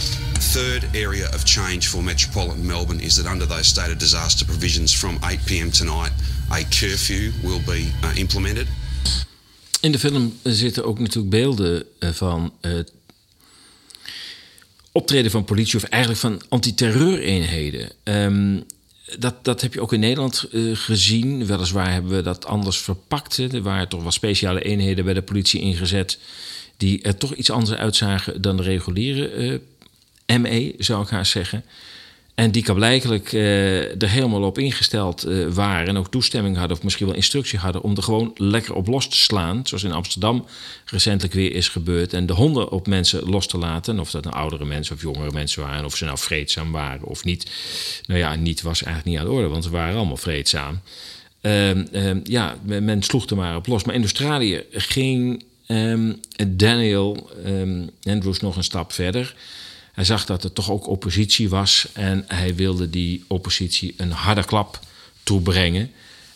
Third area of change for metropolitan Melbourne is that under those state of disaster provisions from 8 p.m. tonight, a curfew will be uh, implemented. In de film zitten ook natuurlijk beelden eh, van het optreden van politie, of eigenlijk van antiterreureenheden. Ehm dat, dat heb je ook in Nederland uh, gezien. Weliswaar hebben we dat anders verpakt. Er waren toch wel speciale eenheden bij de politie ingezet. Die er toch iets anders uitzagen dan de reguliere uh, ME, zou ik haast zeggen. En die kablijkelijk uh, er helemaal op ingesteld uh, waren en ook toestemming hadden, of misschien wel instructie hadden, om er gewoon lekker op los te slaan. Zoals in Amsterdam recentelijk weer is gebeurd. En de honden op mensen los te laten. Of dat nou oudere mensen of jongere mensen waren, of ze nou vreedzaam waren of niet. Nou ja, niet was eigenlijk niet aan de orde, want ze waren allemaal vreedzaam. Uh, ja, men sloeg er maar op los. Maar in Australië ging um, Daniel um, Andrews nog een stap verder. Hij zag dat er toch ook oppositie was en hij wilde die oppositie een harde klap toebrengen.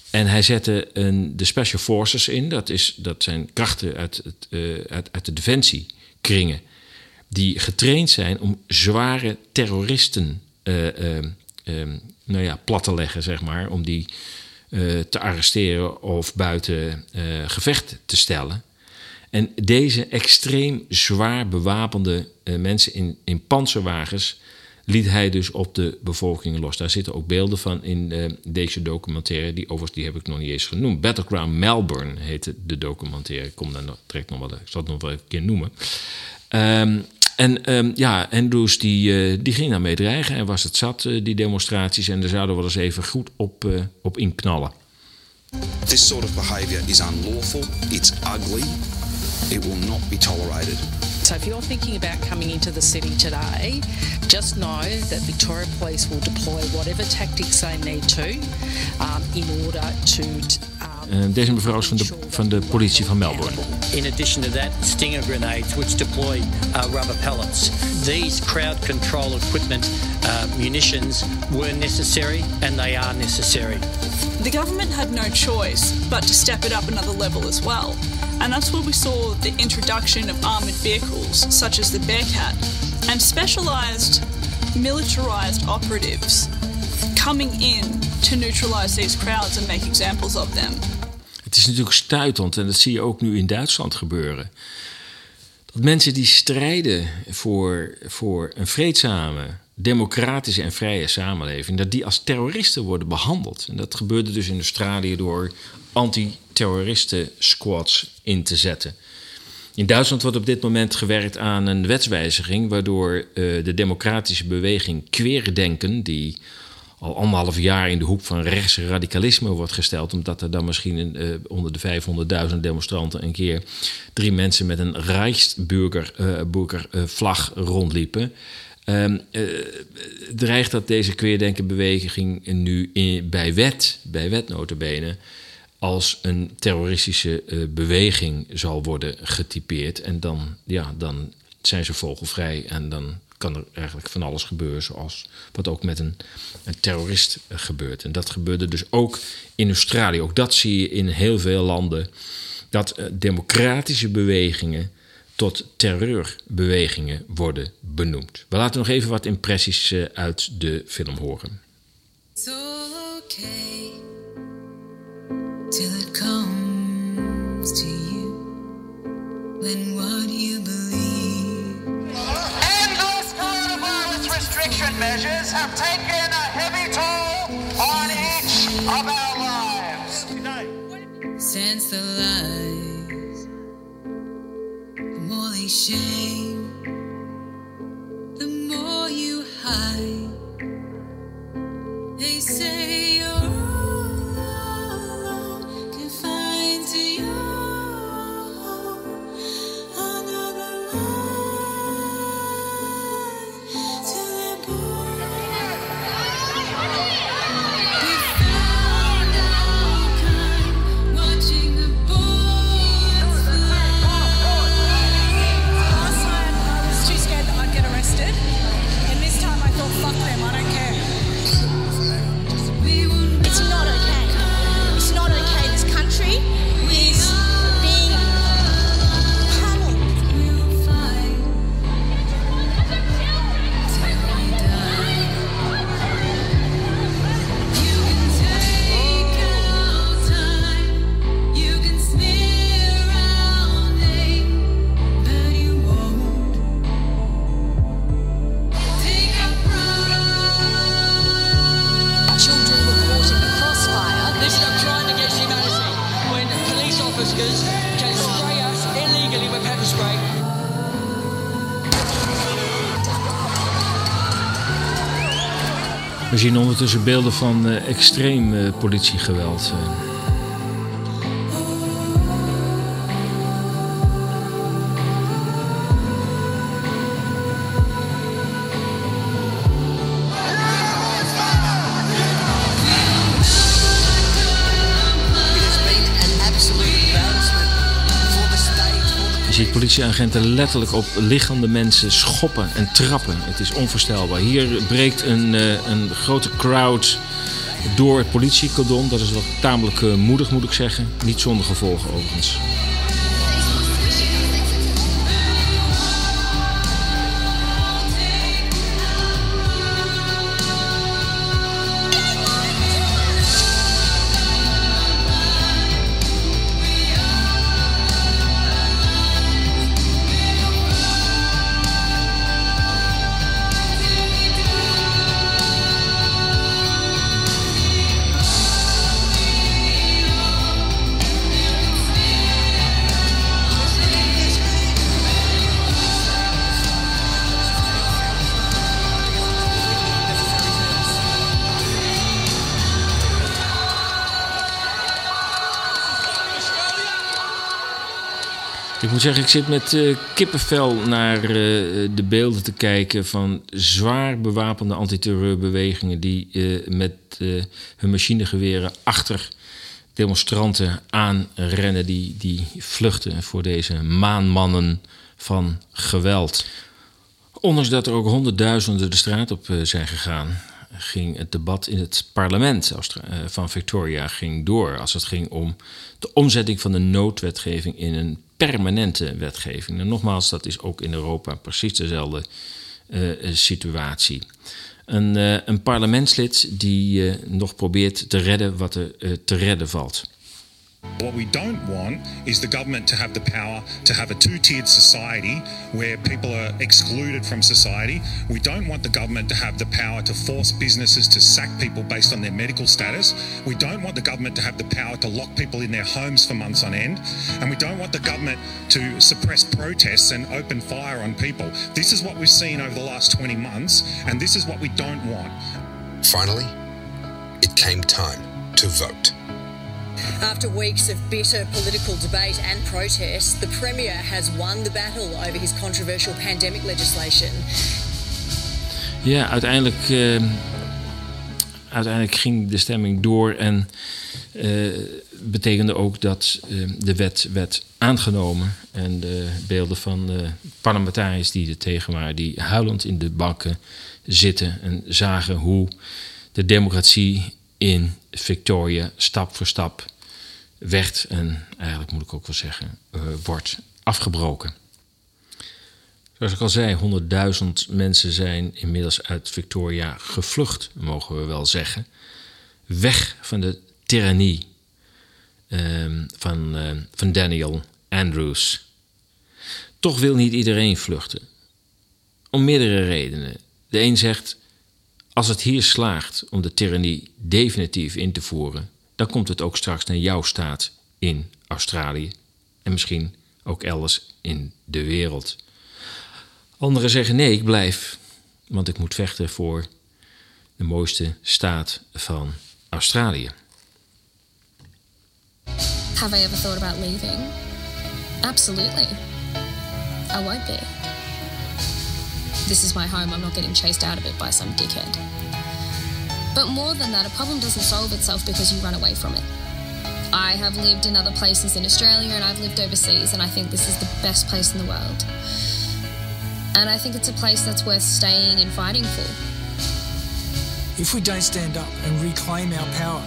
En hij zette een, de Special Forces in, dat, is, dat zijn krachten uit, het, uh, uit, de defensiekringen, die getraind zijn om zware terroristen uh, uh, nou ja, plat te leggen, zeg maar, om die te arresteren of buiten gevecht te stellen. En deze extreem zwaar bewapende uh, mensen in, in panzerwagens liet hij dus op de bevolking los. Daar zitten ook beelden van in uh, deze documentaire, die overigens die heb ik nog niet eens genoemd. Battleground Melbourne heette de documentaire. Ik kom daar nog, direct nog wel, ik zal het nog wel een keer noemen. Um, en um, ja, Andrews die, uh, die ging daarmee dreigen en was het zat, die demonstraties. En daar zouden we eens even goed op, op inknallen. This sort of behaviour is unlawful, it's ugly, it will not be tolerated. So if you're thinking about coming into the city today, just know that Victoria Police will deploy whatever tactics they need to um, in order to. Um, deze mevrouw is van de, van de politie van Melbourne. In addition to that, stinger grenades which deploy uh, rubber pellets. These crowd control equipment uh, munitions were necessary and they are necessary. The government had no choice but to step it up another level as well. And that's where we saw the introduction of armoured vehicles such as the Bearcat and specialised militarised operatives coming in to neutralise these crowds and make examples of them. Het is natuurlijk stuitend en dat zie je ook nu in Duitsland gebeuren. Dat mensen die strijden voor, voor een vreedzame, democratische en vrije samenleving, dat die als terroristen worden behandeld. En dat gebeurde dus in Australië door anti-terroristen squads in te zetten. In Duitsland wordt op dit moment gewerkt aan een wetswijziging waardoor uh, de democratische beweging Querdenken, die al anderhalf jaar in de hoek van rechtsradicalisme wordt gesteld, omdat er dan misschien uh, onder de 500.000 demonstranten een keer drie mensen met een Reichsburger uh, vlag rondliepen. Um, uh, dreigt dat deze querdenkenbeweging nu bij wet, bij wet als een terroristische uh, beweging zal worden getypeerd. En dan, ja, dan zijn ze vogelvrij en dan kan er eigenlijk van alles gebeuren, zoals wat ook met een, een terrorist eh, gebeurt. En dat gebeurde dus ook in Australië. Ook dat zie je in heel veel landen. Dat eh, democratische bewegingen tot terreurbewegingen worden benoemd. We laten nog even wat impressies eh, uit de film horen. It's all okay till it comes to you when what you believe. Measures have taken a heavy toll on each of our lives. Sense the lies, the more they shame, the more you hide. They say you're Ondertussen beelden van eh, extreem eh, politiegeweld. Ziet politieagenten letterlijk op liggende mensen schoppen en trappen. Het is onvoorstelbaar. Hier breekt een, eh, een grote crowd door het politiecordon. Dat is wel tamelijk eh, moedig, moet ik zeggen. Niet zonder gevolgen overigens. Moet ik zit met eh, kippenvel naar eh, de beelden te kijken van zwaar bewapende antiterreurbewegingen die eh, met hun machinegeweren achter demonstranten aanrennen, die, die vluchten voor deze maanmannen van geweld. Ondanks dat er ook honderdduizenden de straat op zijn gegaan, ging het debat in het parlement van Victoria ging door. Als het ging om de omzetting van de noodwetgeving in een permanente wetgeving. En nogmaals, dat is ook in Europa precies dezelfde eh, eh, situatie. Een, eh, een parlementslid die nog probeert te redden wat er te redden valt. What we don't want is the government to have the power to have a two tiered society where people are excluded from society. We don't want the government to have the power to force businesses to sack people based on their medical status. We don't want the government to have the power to lock people in their homes for months on end. And we don't want the government to suppress protests and open fire on people. This is what we've seen over the last 20 months, and this is what we don't want. Finally, it came time to vote. After weeks of bitter political debate and protest, the Premier has won the battle over his controversial pandemic legislation. Ja, uiteindelijk, eh, uiteindelijk ging de stemming door en eh, betekende ook dat eh, de wet werd aangenomen. En de beelden van de parlementariërs die er tegen waren, die huilend in de banken zitten en zagen hoe de democratie in Victoria stap voor stap werd en eigenlijk moet ik ook wel zeggen, eh, wordt afgebroken. Zoals ik al zei, 100.000 mensen zijn inmiddels uit Victoria gevlucht, mogen we wel zeggen. Weg van de tirannie ehm, van, eh, van Daniel Andrews. Toch wil niet iedereen vluchten. Om meerdere redenen. De een zegt, als het hier slaagt om de tirannie definitief in te voeren, dan komt het ook straks naar jouw staat in Australië en misschien ook elders in de wereld. Anderen zeggen nee, ik blijf, want ik moet vechten voor de mooiste staat van Australië. Have I ever thought about leaving? Absolutely. I won't be. This is my home. I'm not getting chased out of it by some dickhead. But more than that, a problem doesn't solve itself because you run away from it. I have lived in other places in Australia and I've lived overseas, and I think this is the best place in the world. And I think it's a place that's worth staying and fighting for. If we don't stand up and reclaim our power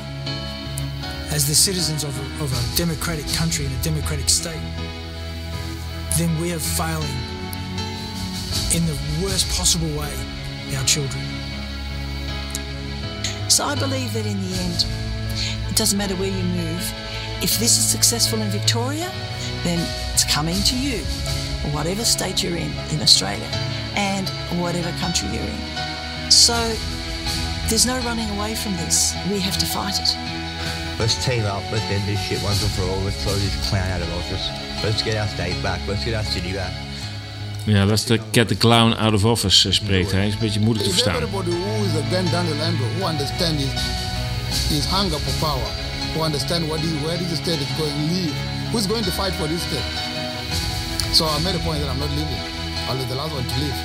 as the citizens of a, of a democratic country and a democratic state, then we are failing in the worst possible way our children. So I believe that in the end, it doesn't matter where you move. If this is successful in Victoria, then it's coming to you, whatever state you're in, in Australia, and whatever country you're in. So there's no running away from this. We have to fight it. Let's team up. Let's end this shit once and for all. Let's throw this clown out of office. Let's get our state back. Let's get our city back. Ja, dat is de Get the Clown out of office, eh, spreekt hij. is een beetje moeilijk te verstaan. everybody who is against Daniel Andrew, who understand his, his hunger for power, who understand what he, where this state is going to live, who's going to fight for this state? So I made a point that I'm not leaving. I'll be the last one to leave.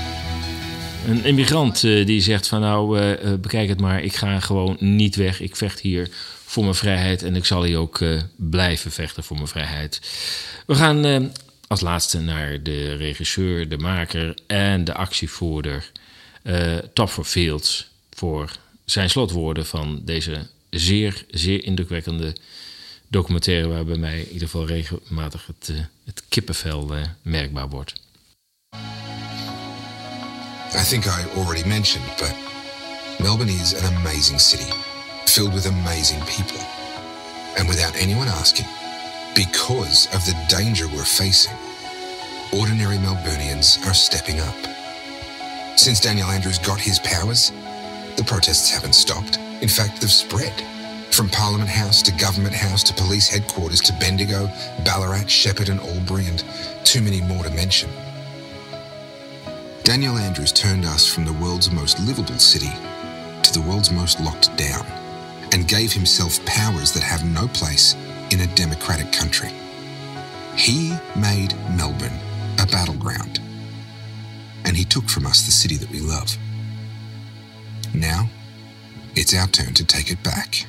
Een immigrant eh, die zegt van nou, eh, bekijk het maar, ik ga gewoon niet weg. Ik vecht hier voor mijn vrijheid en ik zal hier ook blijven vechten voor mijn vrijheid. We gaan als laatste naar de regisseur, de maker en de actievoerder eh Topher Fields voor zijn slotwoorden van deze zeer, zeer indrukwekkende documentaire waar bij mij in ieder geval regelmatig het, eh, het kippenvel eh, merkbaar wordt. I think I already mentioned, but Melbourne is an amazing city, filled with amazing people. And without anyone asking, because of the danger we're facing, ordinary Melburnians are stepping up. Since Daniel Andrews got his powers, the protests haven't stopped. In fact, they've spread. From Parliament House to Government House to police headquarters to Bendigo, Ballarat, Shepparton, Albury, and too many more to mention. Daniel Andrews turned us from the world's most livable city to the world's most locked down and gave himself powers that have no place in a democratic country. He made Melbourne a battleground, and he took from us the city that we love. Now, it's our turn to take it back.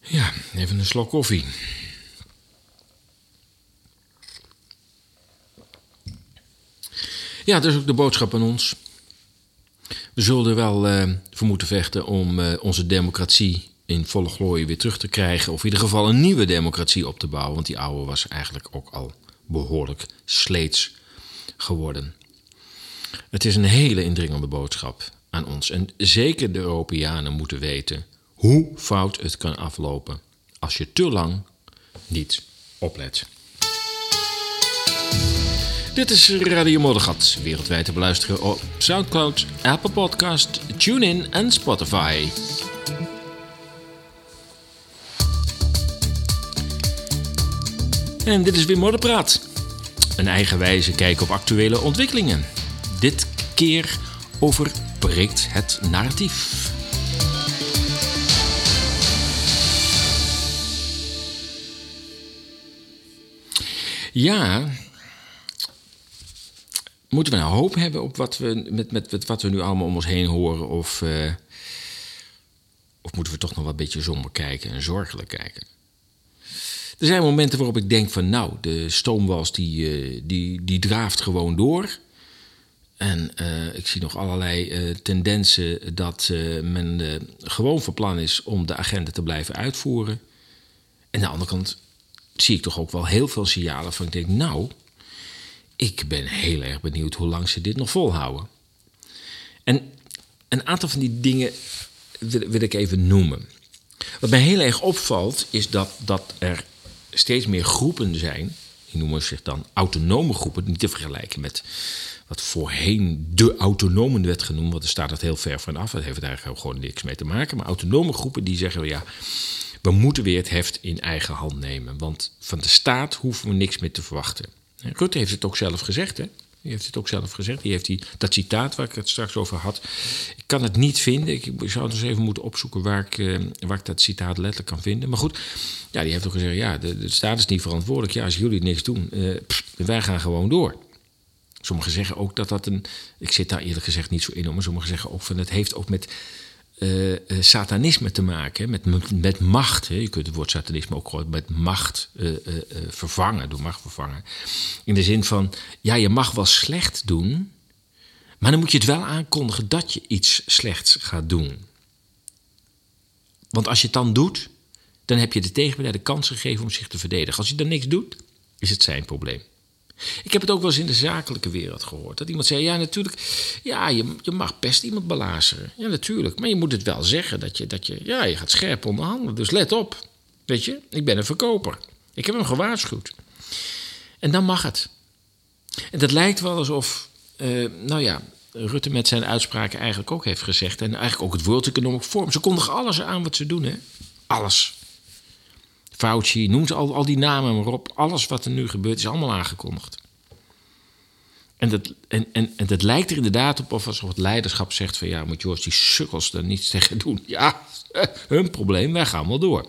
Ja, even een slok koffie. Ja, dat is ook de boodschap aan ons. We zullen er wel eh, voor moeten vechten om eh, onze democratie in volle glorie weer terug te krijgen. Of in ieder geval een nieuwe democratie op te bouwen. Want die oude was eigenlijk ook al behoorlijk sleets geworden. Het is een hele indringende boodschap aan ons. En zeker de Europeanen moeten weten hoe fout het kan aflopen als je te lang niet oplet. Dit is Radio Moddergat, wereldwijd te beluisteren op Soundcloud, Apple Podcast, TuneIn en Spotify. En dit is weer Modderpraat. Een eigenwijze kijk op actuele ontwikkelingen. Dit keer over breekt het narratief. Ja, moeten we nou hoop hebben op wat we, met, met, wat we nu allemaal om ons heen horen? Of, eh, of Of moeten we toch nog wat een beetje somber kijken en zorgelijk kijken? Er zijn momenten waarop ik denk van nou, de stoomwals die, eh, die, die draaft gewoon door. En eh, ik zie nog allerlei eh, tendensen dat men gewoon van plan is om de agenda te blijven uitvoeren. En aan de andere kant zie ik toch ook wel heel veel signalen van ik denk, nou, ik ben heel erg benieuwd hoe lang ze dit nog volhouden. En een aantal van die dingen wil, wil ik even noemen. Wat mij heel erg opvalt, is dat, dat er steeds meer groepen zijn. Die noemen zich dan autonome groepen, niet te vergelijken met wat voorheen de autonomen werd genoemd, want daar staat het heel ver van af. Dat heeft eigenlijk gewoon niks mee te maken. Maar autonome groepen die zeggen, ja, we moeten weer het heft in eigen hand nemen. Want van de staat hoeven we niks meer te verwachten. Rutte heeft het ook zelf gezegd, hè? Die heeft het ook zelf gezegd. Die heeft die, dat citaat waar ik het straks over had. Ik kan het niet vinden. Ik zou eens even moeten opzoeken waar ik, eh, waar ik dat citaat letterlijk kan vinden. Maar goed, ja, die heeft ook gezegd: ja, de, de staat is niet verantwoordelijk. Ja, als jullie niks doen, eh, wij gaan gewoon door. Sommigen zeggen ook dat dat een. Ik zit daar eerlijk gezegd niet zo in, maar sommigen zeggen ook van het heeft ook met eh, eh, satanisme te maken, met, met macht. Hè. Je kunt het woord satanisme ook gewoon met macht eh, vervangen, door macht vervangen. In de zin van, ja, je mag wel slecht doen, maar dan moet je het wel aankondigen dat je iets slechts gaat doen. Want als je het dan doet, dan heb je de tegenpartij de kans gegeven om zich te verdedigen. Als je dan niks doet, is het zijn probleem. Ik heb het ook wel eens in de zakelijke wereld gehoord. Dat iemand zei, ja natuurlijk, ja, je, je mag best iemand belazeren. Ja, natuurlijk. Maar je moet het wel zeggen dat je, dat je, ja, je gaat scherp onderhandelen. Dus let op. Weet je, ik ben een verkoper. Ik heb hem gewaarschuwd. En dan mag het. En dat lijkt wel alsof, eh, nou ja, Rutte met zijn uitspraken eigenlijk ook heeft gezegd. En eigenlijk ook het World Economic Forum. Ze kondigen alles aan wat ze doen, hè? Alles. Fauci, noem ze al, al die namen maar op. Alles wat er nu gebeurt is allemaal aangekondigd. En dat, en, en, en dat lijkt er inderdaad op of alsof het leiderschap zegt van... ja, moet George die sukkels daar niets tegen doen. Ja, hun probleem, wij gaan wel door.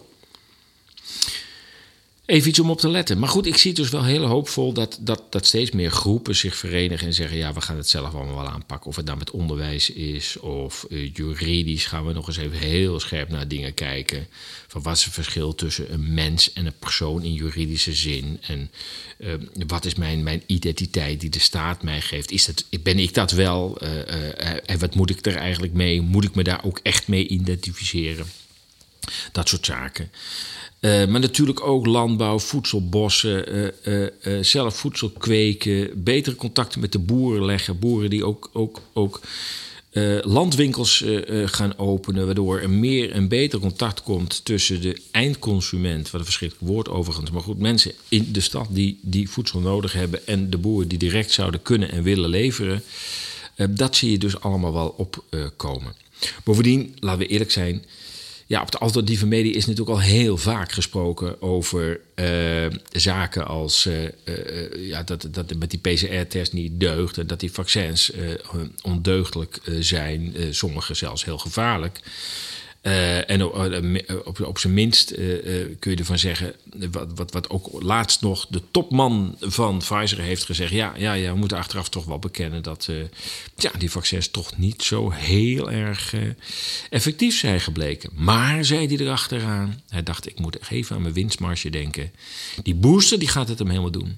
Even iets om op te letten. Maar goed, ik zie dus wel heel hoopvol dat, dat, dat steeds meer groepen zich verenigen en zeggen: ja, we gaan het zelf allemaal wel aanpakken. Of het nou met onderwijs is of uh, juridisch gaan we nog eens even heel scherp naar dingen kijken. Van wat is het verschil tussen een mens en een persoon in juridische zin? En uh, wat is mijn, mijn identiteit die de staat mij geeft? Is dat, ben ik dat wel? Uh, en wat moet ik er eigenlijk mee? Moet ik me daar ook echt mee identificeren? Dat soort zaken. Uh, maar natuurlijk ook landbouw, voedselbossen, uh, zelf voedsel kweken, betere contacten met de boeren leggen. Boeren die ook, ook, ook landwinkels gaan openen, waardoor er meer en beter contact komt tussen de eindconsument, wat een verschrikkelijk woord overigens, maar goed, mensen in de stad die, die voedsel nodig hebben en de boeren die direct zouden kunnen en willen leveren. dat zie je dus allemaal wel opkomen. Bovendien, laten we eerlijk zijn ja, op de alternatieve media is natuurlijk al heel vaak gesproken over uh, zaken als uh, uh, ja, dat, dat met die PCR-test niet deugt en dat die vaccins ondeugdelijk zijn, sommige zelfs heel gevaarlijk. Uh, en op, op, op zijn minst kun je ervan zeggen, wat, wat, wat ook laatst nog de topman van Pfizer heeft gezegd. Ja, ja, ja we moeten achteraf toch wel bekennen dat ja, die vaccins toch niet zo heel erg effectief zijn gebleken. Maar, zei hij erachteraan, hij dacht ik moet even aan mijn winstmarge denken. Die booster die gaat het hem helemaal doen.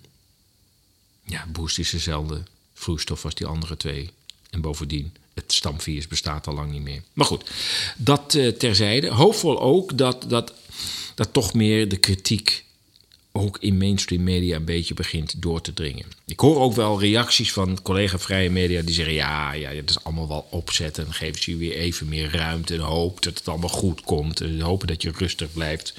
Ja, booster is dezelfde vloeistof als die andere twee. En bovendien, het stamvirus bestaat al lang niet meer. Maar goed, dat uh, terzijde. Hoopvol ook dat, dat, dat toch meer de kritiek ook in mainstream media een beetje begint door te dringen. Ik hoor ook wel reacties van collega vrije media die zeggen: ja, ja, dat is allemaal wel opzetten. En geven ze je weer even meer ruimte en hoop dat het allemaal goed komt. En hopen dat je rustig blijft.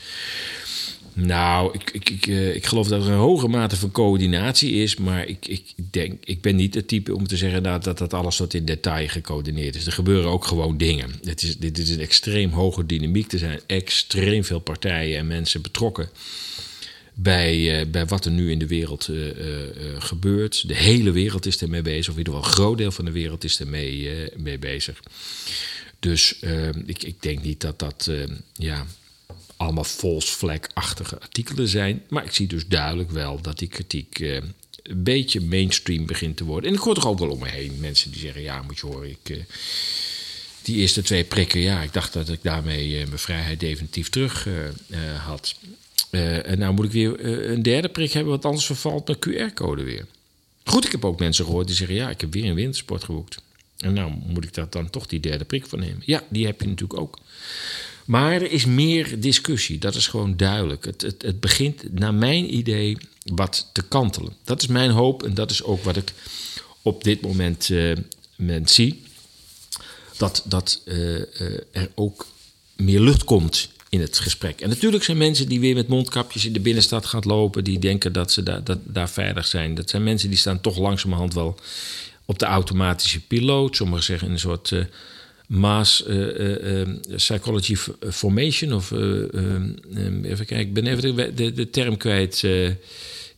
Nou, ik, ik, ik, uh, ik geloof dat er een hoge mate van coördinatie is. Maar ik, ik, denk, ik ben niet het type om te zeggen dat, dat alles tot in detail gecoördineerd is. Er gebeuren ook gewoon dingen. Het is, dit is een extreem hoge dynamiek. Er zijn extreem veel partijen en mensen betrokken bij, uh, bij wat er nu in de wereld uh, gebeurt. De hele wereld is ermee bezig, of in ieder geval een groot deel van de wereld is ermee mee bezig. Dus ik, ik denk niet dat dat. ja, allemaal flag-achtige artikelen zijn. Maar ik zie dus duidelijk wel dat die kritiek uh, een beetje mainstream begint te worden. En ik hoor toch ook wel om me heen mensen die zeggen: Ja, moet je horen, ik, uh, die eerste twee prikken, ja, ik dacht dat ik daarmee eh, mijn vrijheid definitief terug eh, eh, had. Eh, en nou moet ik weer eh, een derde prik hebben, want anders vervalt mijn QR-code weer. Goed, ik heb ook mensen gehoord die zeggen: ja, ik heb weer een wintersport geboekt. En nou moet ik daar dan toch die derde prik voor nemen. Ja, die heb je natuurlijk ook. Maar er is meer discussie, dat is gewoon duidelijk. Het, het, het begint, naar mijn idee, wat te kantelen. Dat is mijn hoop en dat is ook wat ik op dit moment, moment zie. Dat, dat eh, eh, er ook meer lucht komt in het gesprek. En natuurlijk zijn mensen die weer met mondkapjes in de binnenstad gaan lopen, die denken dat ze daar, dat, daar veilig zijn. Dat zijn mensen die staan toch langzamerhand wel op de automatische piloot. Sommigen zeggen een soort mass eh, eh, eh, psychology formation. Of eh, eh, eh, even kijken, ik ben even de, de, term kwijt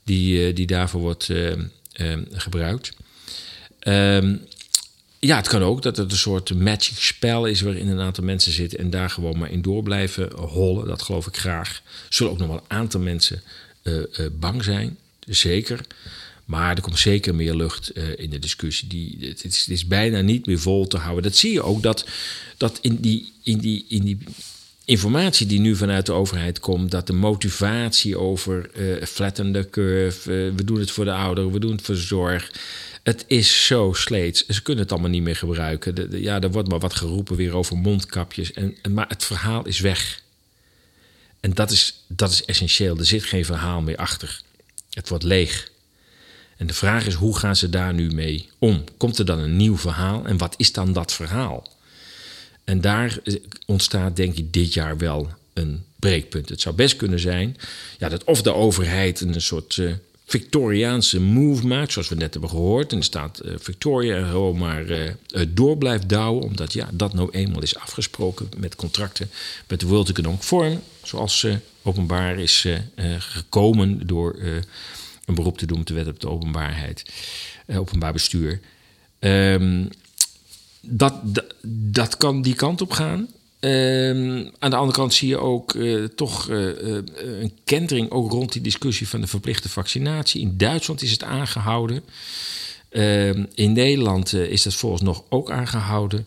die, die daarvoor wordt gebruikt. Ehm, ja, het kan ook dat het een soort magic spel is waarin een aantal mensen zitten en daar gewoon maar in door blijven hollen. Dat geloof ik graag. Zullen ook nog wel een aantal mensen bang zijn, zeker. Maar er komt zeker meer lucht eh, in de discussie. Die, het, is, is bijna niet meer vol te houden. Dat zie je ook dat, dat in, die, in, die, in die informatie die nu vanuit de overheid komt, dat de motivatie over eh flatten curve, eh, we doen het voor de ouderen, we doen het voor zorg. Het is zo sleets. Ze kunnen het allemaal niet meer gebruiken. Ja, er wordt maar wat geroepen weer over mondkapjes. En, en- maar het verhaal is weg. En dat is, dat is essentieel. Er zit geen verhaal meer achter. Het wordt leeg. En de vraag is, hoe gaan ze daar nu mee om? Komt er dan een nieuw verhaal? En wat is dan dat verhaal? En daar eh, ontstaat denk ik dit jaar wel een breekpunt. Het zou best kunnen zijn ja, dat of de overheid een soort eh, Victoriaanse move maakt, zoals we net hebben gehoord. En er staat eh, Victoria er gewoon maar door blijft douwen, omdat ja, dat nou eenmaal is afgesproken met contracten met de World Economic Forum, zoals eh, openbaar is gekomen door een beroep te doen op de wet op de openbaarheid, eh, openbaar bestuur. Ehm, dat, dat, kan die kant op gaan. Ehm, aan de andere kant zie je ook eh, toch eh, een kentering ook rond die discussie van de verplichte vaccinatie. In Duitsland is het aangehouden. Ehm, in Nederland is dat volgens nog ook aangehouden.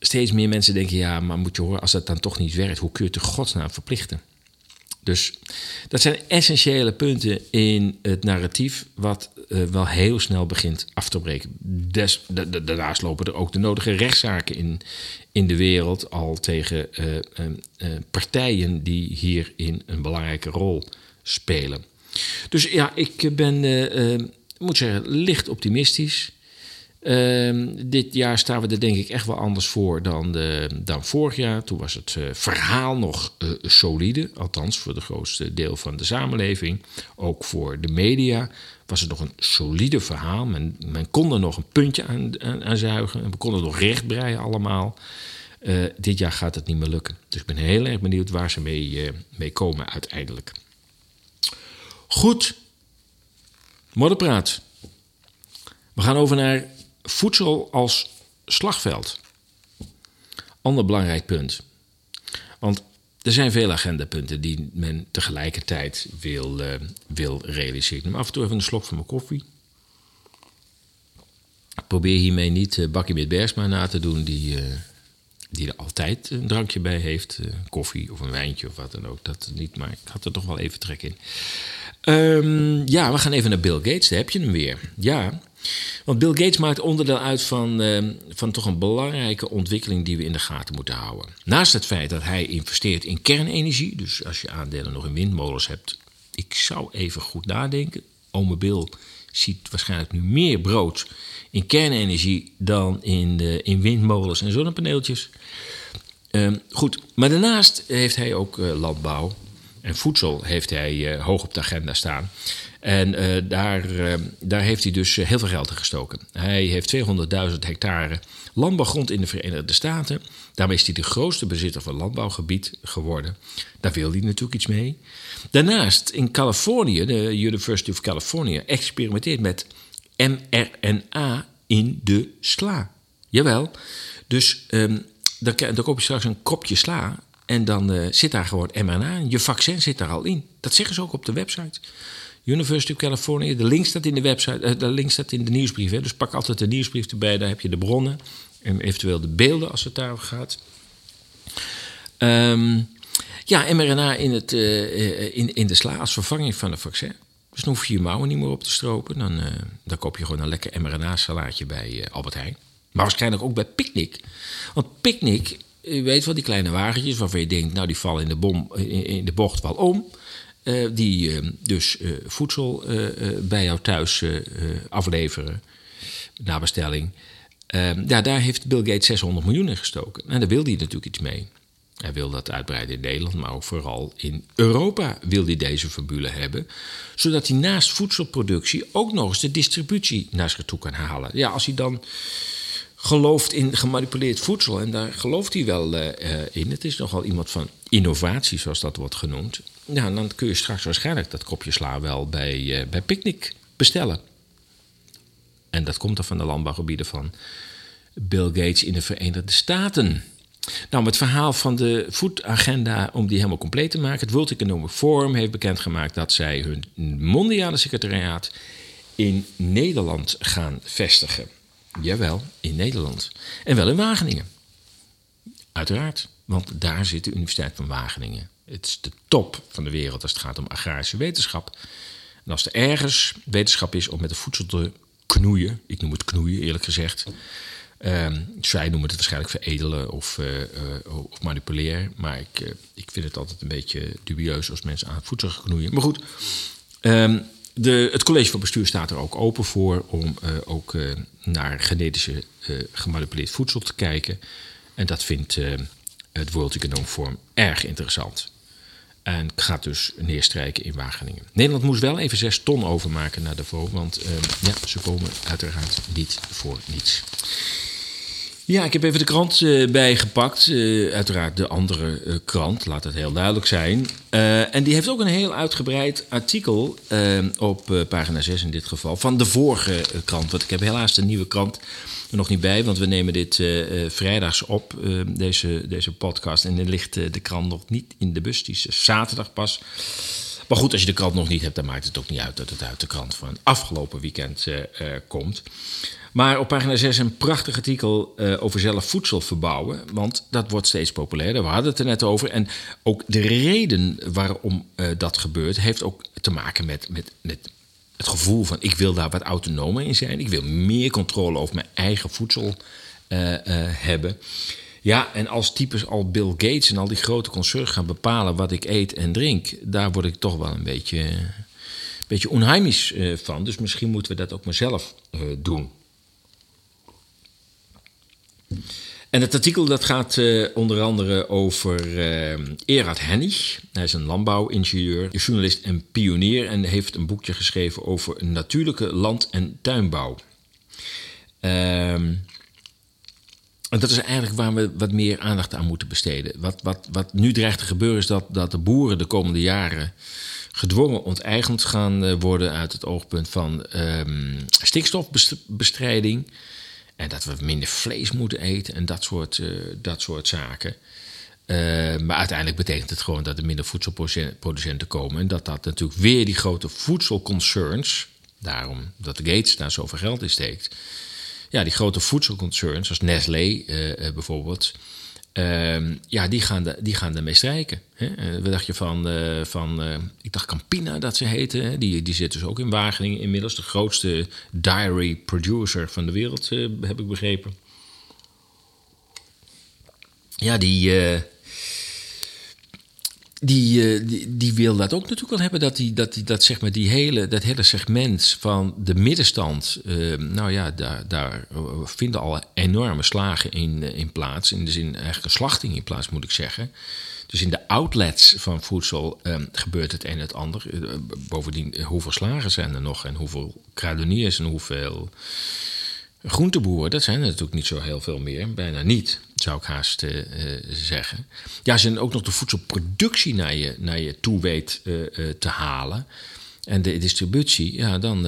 Steeds meer mensen denken, ja, maar moet je horen, als dat dan toch niet werkt, hoe kun je het in godsnaam verplichten? Dus dat zijn essentiële punten in het narratief, wat eh, wel heel snel begint af te breken. Des, da- da- daarnaast lopen er ook de nodige rechtszaken in, in de wereld al tegen eh, eh, partijen die hierin een belangrijke rol spelen. Dus ja, ik ben, moet zeggen, licht optimistisch. Ehm, dit jaar staan we er denk ik echt wel anders voor dan, de, dan vorig jaar. Toen was het eh, verhaal nog eh, solide, althans voor het grootste deel van de samenleving. Ook voor de media was het nog een solide verhaal. Men, men kon er nog een puntje aan, aan, zuigen. En we konden nog rechtbreien allemaal. Eh, dit jaar gaat het niet meer lukken. Dus ik ben heel erg benieuwd waar ze mee, eh, mee komen uiteindelijk. Goed, modderpraat. We gaan over naar voedsel als slagveld. Ander belangrijk punt. Want er zijn veel agendapunten die men tegelijkertijd wil, eh, wil realiseren. Neem af en toe even een slok van mijn koffie. Probeer hiermee niet eh, Bakkie met Bersma na te doen, die, eh, die er altijd een drankje bij heeft. koffie of een wijntje of wat dan ook. Dat niet, maar ik had er toch wel even trek in. Ehm, ja, we gaan even naar Bill Gates. Daar heb je hem weer. Ja, want Bill Gates maakt onderdeel uit van, ehm, van toch een belangrijke ontwikkeling die we in de gaten moeten houden. Naast het feit dat hij investeert in kernenergie, dus als je aandelen nog in windmolens hebt, ik zou even goed nadenken. Ome Bill ziet waarschijnlijk nu meer brood in kernenergie dan in, de, in windmolens en zonnepaneeltjes. Ehm, goed, maar daarnaast heeft hij ook eh, landbouw en voedsel heeft hij eh, hoog op de agenda staan. En eh, daar, eh, daar heeft hij dus heel veel geld in gestoken. Hij heeft 200.000 hectare landbouwgrond in de Verenigde Staten. Daarmee is hij de grootste bezitter van landbouwgebied geworden. Daar wil hij natuurlijk iets mee. Daarnaast in Californië, de University of California, experimenteert met mRNA in de sla. Jawel. Dus ehm, dan, dan koop je straks een kopje sla en dan eh, zit daar gewoon mRNA. Je vaccin zit daar al in. Dat zeggen ze ook op de website. University of California. De link staat in de website, eh, de link staat in de nieuwsbrief. Dus pak altijd de nieuwsbrief erbij, daar heb je de bronnen. En eventueel de beelden als het daarover gaat. Ehm, ja, mRNA in, het, eh, in, in de sla als vervanging van een vaccin. Dus dan hoef je je mouwen niet meer op te stropen. Dan, dan koop je gewoon een lekker mRNA-salaatje bij Albert Heijn. Maar waarschijnlijk ook bij Picnic. Want Picnic, je weet wel, die kleine wagentjes waarvan je denkt... nou, die vallen in de, bom, in, de bocht wel om. Eh, die eh, dus eh, voedsel eh, eh, bij jou thuis eh, eh, afleveren, na bestelling. Ehm, ja, daar heeft Bill Gates 600 miljoen in gestoken. En daar wil hij natuurlijk iets mee. Hij wil dat uitbreiden in Nederland, maar ook vooral in Europa wil hij deze formule hebben. Zodat hij naast voedselproductie ook nog eens de distributie naar zich toe kan halen. Ja, als hij dan gelooft in gemanipuleerd voedsel, en daar gelooft hij wel eh, eh, in. Het is nogal iemand van innovatie, zoals dat wordt genoemd. Ja, dan kun je straks waarschijnlijk dat kopje sla wel bij, eh, bij Picnic bestellen. En dat komt dan van de landbouwgebieden van Bill Gates in de Verenigde Staten. Nou, het verhaal van de voedagenda, om die helemaal compleet te maken. Het World Economic Forum heeft bekendgemaakt dat zij hun mondiale secretariaat in Nederland gaan vestigen. Jawel, in Nederland. En wel in Wageningen. Uiteraard, want daar zit de Universiteit van Wageningen. Het is de top van de wereld als het gaat om agrarische wetenschap. En als er ergens wetenschap is om met de voedsel te knoeien, ik noem het knoeien eerlijk gezegd. Ehm, zij noemen het waarschijnlijk veredelen of, of manipuleren. Maar ik, eh, ik vind het altijd een beetje dubieus als mensen aan het voedsel knoeien. Maar goed, ehm, de, het college van bestuur staat er ook open voor om eh, ook eh, naar genetische eh, gemanipuleerd voedsel te kijken. En dat vindt het World Economic Forum erg interessant. En gaat dus neerstrijken in Wageningen. Nederland moest wel even zes ton overmaken naar Davos, want eh, ja, ze komen uiteraard niet voor niets. Ja, ik heb even de krant eh, bijgepakt. Eh, uiteraard de andere eh, krant, laat het heel duidelijk zijn. En die heeft ook een heel uitgebreid artikel op pagina 6 in dit geval... van de vorige krant. Want ik heb helaas de nieuwe krant er nog niet bij... want we nemen dit vrijdags op, deze, deze podcast... en dan ligt de krant nog niet in de bus. Die is zaterdag pas... Maar goed, als je de krant nog niet hebt, dan maakt het ook niet uit dat het uit de krant van afgelopen weekend eh, eh, komt. Maar op pagina 6 een prachtig artikel eh, over zelf voedsel verbouwen. Want dat wordt steeds populairder. We hadden het er net over. En ook de reden waarom dat gebeurt, heeft ook te maken met, met, met het gevoel van ik wil daar wat autonomer in zijn. Ik wil meer controle over mijn eigen voedsel eh, hebben. Ja, en als types al Bill Gates en al die grote concerns gaan bepalen wat ik eet en drink, daar word ik toch wel een beetje, een beetje onheimisch eh, van. Dus misschien moeten we dat ook maar zelf eh, doen. En het artikel dat gaat eh, onder andere over eh Erhard Hennig. Hij is een landbouwingenieur, journalist en pionier... en heeft een boekje geschreven over natuurlijke land- en tuinbouw. Ehm en dat is eigenlijk waar we wat meer aandacht aan moeten besteden. Wat, wat, wat nu dreigt te gebeuren is dat, dat de boeren de komende jaren gedwongen onteigend gaan eh, worden uit het oogpunt van ehm, stikstofbestrijding. En dat we minder vlees moeten eten en dat soort, eh, dat soort zaken. Eh, maar uiteindelijk betekent het gewoon dat er minder voedselproducenten komen. En dat dat natuurlijk weer die grote voedselconcerns, daarom dat Gates daar zoveel geld in steekt. Ja, die grote voedselconcerns, zoals Nestlé eh, eh, bijvoorbeeld. ehm, ja, die gaan, de, die gaan ermee strijken. Hè? Eh, wat dacht je van, eh, van eh, ik dacht Campina dat ze heten. Die, die zit dus ook in Wageningen inmiddels. De grootste dairy producer van de wereld, eh, heb ik begrepen. Ja, die, eh, die, eh, die, die wil dat ook natuurlijk wel hebben. Dat, die, dat, die, dat, zeg maar die hele, dat hele segment van de middenstand. eh, nou ja, daar, daar eh, vinden al enorme slagen in, eh, in plaats. In de zin eigenlijk een slachting in plaats, moet ik zeggen. Dus in de outlets van voedsel eh, gebeurt het een en het ander. Bovendien, hoeveel slagen zijn er nog? En hoeveel kruideniers en hoeveel groenteboeren? Dat zijn er natuurlijk niet zo heel veel meer. Bijna niet, zou ik haast eh, eh, zeggen. Ja, je dan ook nog de voedselproductie naar je, naar je toe weet eh, te halen. En de distributie, ja, dan,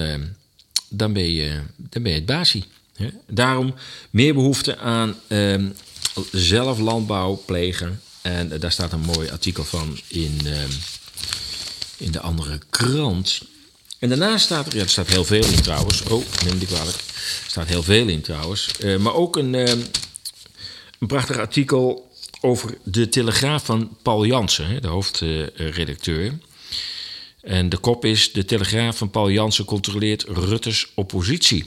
dan, ben, je, dan ben je het basie. Hè? Daarom meer behoefte aan ehm, zelf landbouw plegen. En daar staat een mooi artikel van in, ehm, in de andere krant. En daarna staat er, ja, er staat heel veel in trouwens. Oh, neem die kwalijk. Er staat heel veel in trouwens. Maar ook een, eh, een prachtig artikel over de Telegraaf van Paul Jansen, de hoofdredacteur. En de kop is: De Telegraaf van Paul Jansen controleert Rutte's oppositie.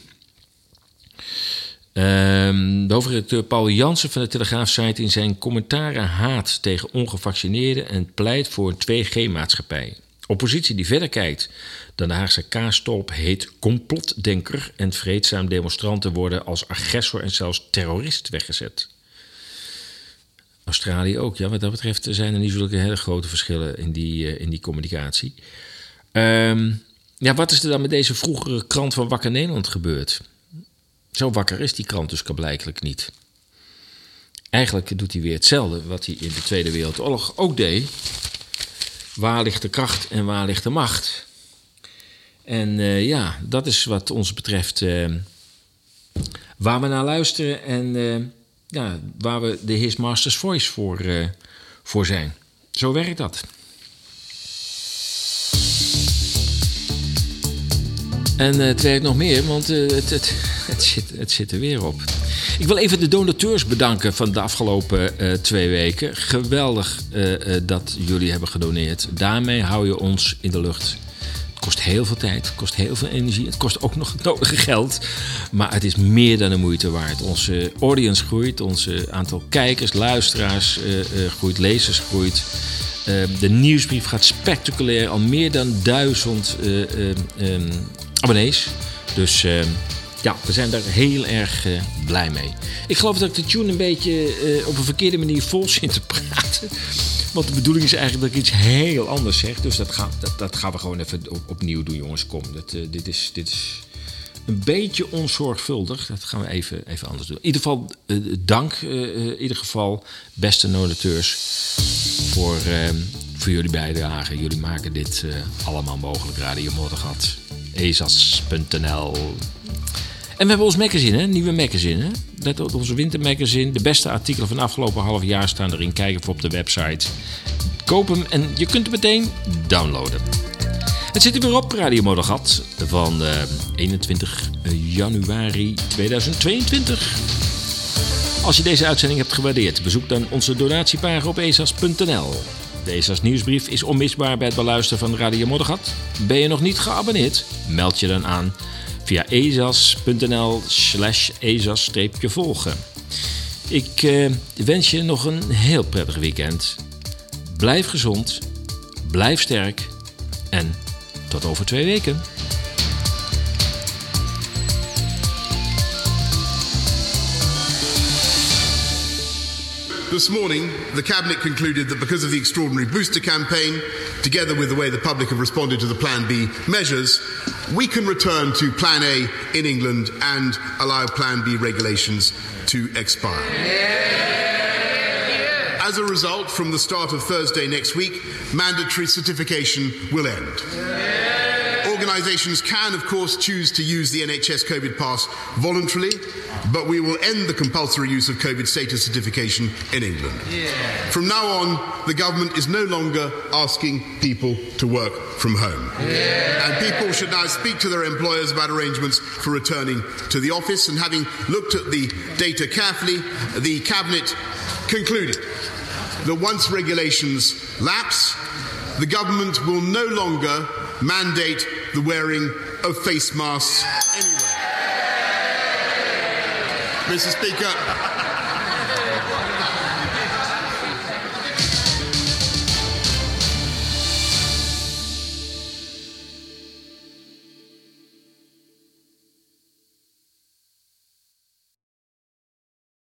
Ehm, de hoofdredacteur Paul Jansen van de Telegraaf zei in zijn commentaren haat tegen ongevaccineerden en pleit voor een 2G-maatschappij. Oppositie die verder kijkt dan de Haagse kaastolp heet complotdenker en vreedzaam demonstranten worden als agressor en zelfs terrorist weggezet. Australië ook, ja. Wat dat betreft zijn er niet zulke hele grote verschillen in die, eh, in die communicatie. Ehm, ja, wat is er dan met deze vroegere krant van Wakker Nederland gebeurd? Zo wakker is die krant dus blijkbaar niet. Eigenlijk doet hij weer hetzelfde wat hij in de Tweede Wereldoorlog ook deed. Waar ligt de kracht en waar ligt de macht? En eh, ja, dat is wat ons betreft eh, waar we naar luisteren en eh, waar we de His Master's Voice voor, voor zijn. Zo werkt dat. En het werkt nog meer, want het, het, het, zit, het zit er weer op. Ik wil even de donateurs bedanken van de afgelopen twee weken. Geweldig dat jullie hebben gedoneerd. Daarmee hou je ons in de lucht. Kost heel veel tijd, het kost heel veel energie. Het kost ook nog het nodige geld. Maar het is meer dan de moeite waard. Onze audience groeit, onze aantal kijkers, luisteraars groeit, lezers groeit. de nieuwsbrief gaat spectaculair. Al meer dan duizend abonnees. Dus ja, we zijn daar heel erg uh, blij mee. Ik geloof dat ik de tune een beetje uh, op een verkeerde manier vol zit te praten. Want de bedoeling is eigenlijk dat ik iets heel anders zeg. Dus dat, gaan, dat, dat gaan we gewoon even op, opnieuw doen, jongens. Kom, dat, uh, dit, is, dit is een beetje onzorgvuldig. Dat gaan we even, even anders doen. In ieder geval, dank in ieder geval, beste donateurs, voor, voor jullie bijdrage. Jullie maken dit allemaal mogelijk. Radio Moddergat, ezas.nl we hebben ons magazine, hè? nieuwe magazine. Hè? Let op onze wintermagazine. De beste artikelen van afgelopen half jaar staan erin. Kijk even op de website. Koop hem en je kunt hem meteen downloaden. Het zit er weer op, Radio Moddergat, van uh, 21 januari 2022. Als je deze uitzending hebt gewaardeerd, bezoek dan onze donatiepagina op ezas.nl. De ESA's nieuwsbrief is onmisbaar bij het beluisteren van Radio Moddergat. Ben je nog niet geabonneerd? Meld je dan aan via ezas.nl slash ezas-volgen. Ik uh, wens je nog een heel prettig weekend. Blijf gezond, blijf sterk en tot over twee weken. This morning, the Cabinet concluded that because of the extraordinary booster campaign, together with the way the public have responded to the Plan B measures, we can return to Plan A in England and allow Plan B regulations to expire. As a result, from the start of Thursday next week, mandatory certification will end. Organisations can, of course, choose to use the NHS COVID pass voluntarily, but we will end the compulsory use of COVID status certification in England. Yeah. From now on, the government is no longer asking people to work from home. Yeah. And people should now speak to their employers about arrangements for returning to the office. And having looked at the data carefully, the Cabinet concluded that once regulations lapse, the government will no longer mandate the wearing of face masks anyway. Mr. Speaker,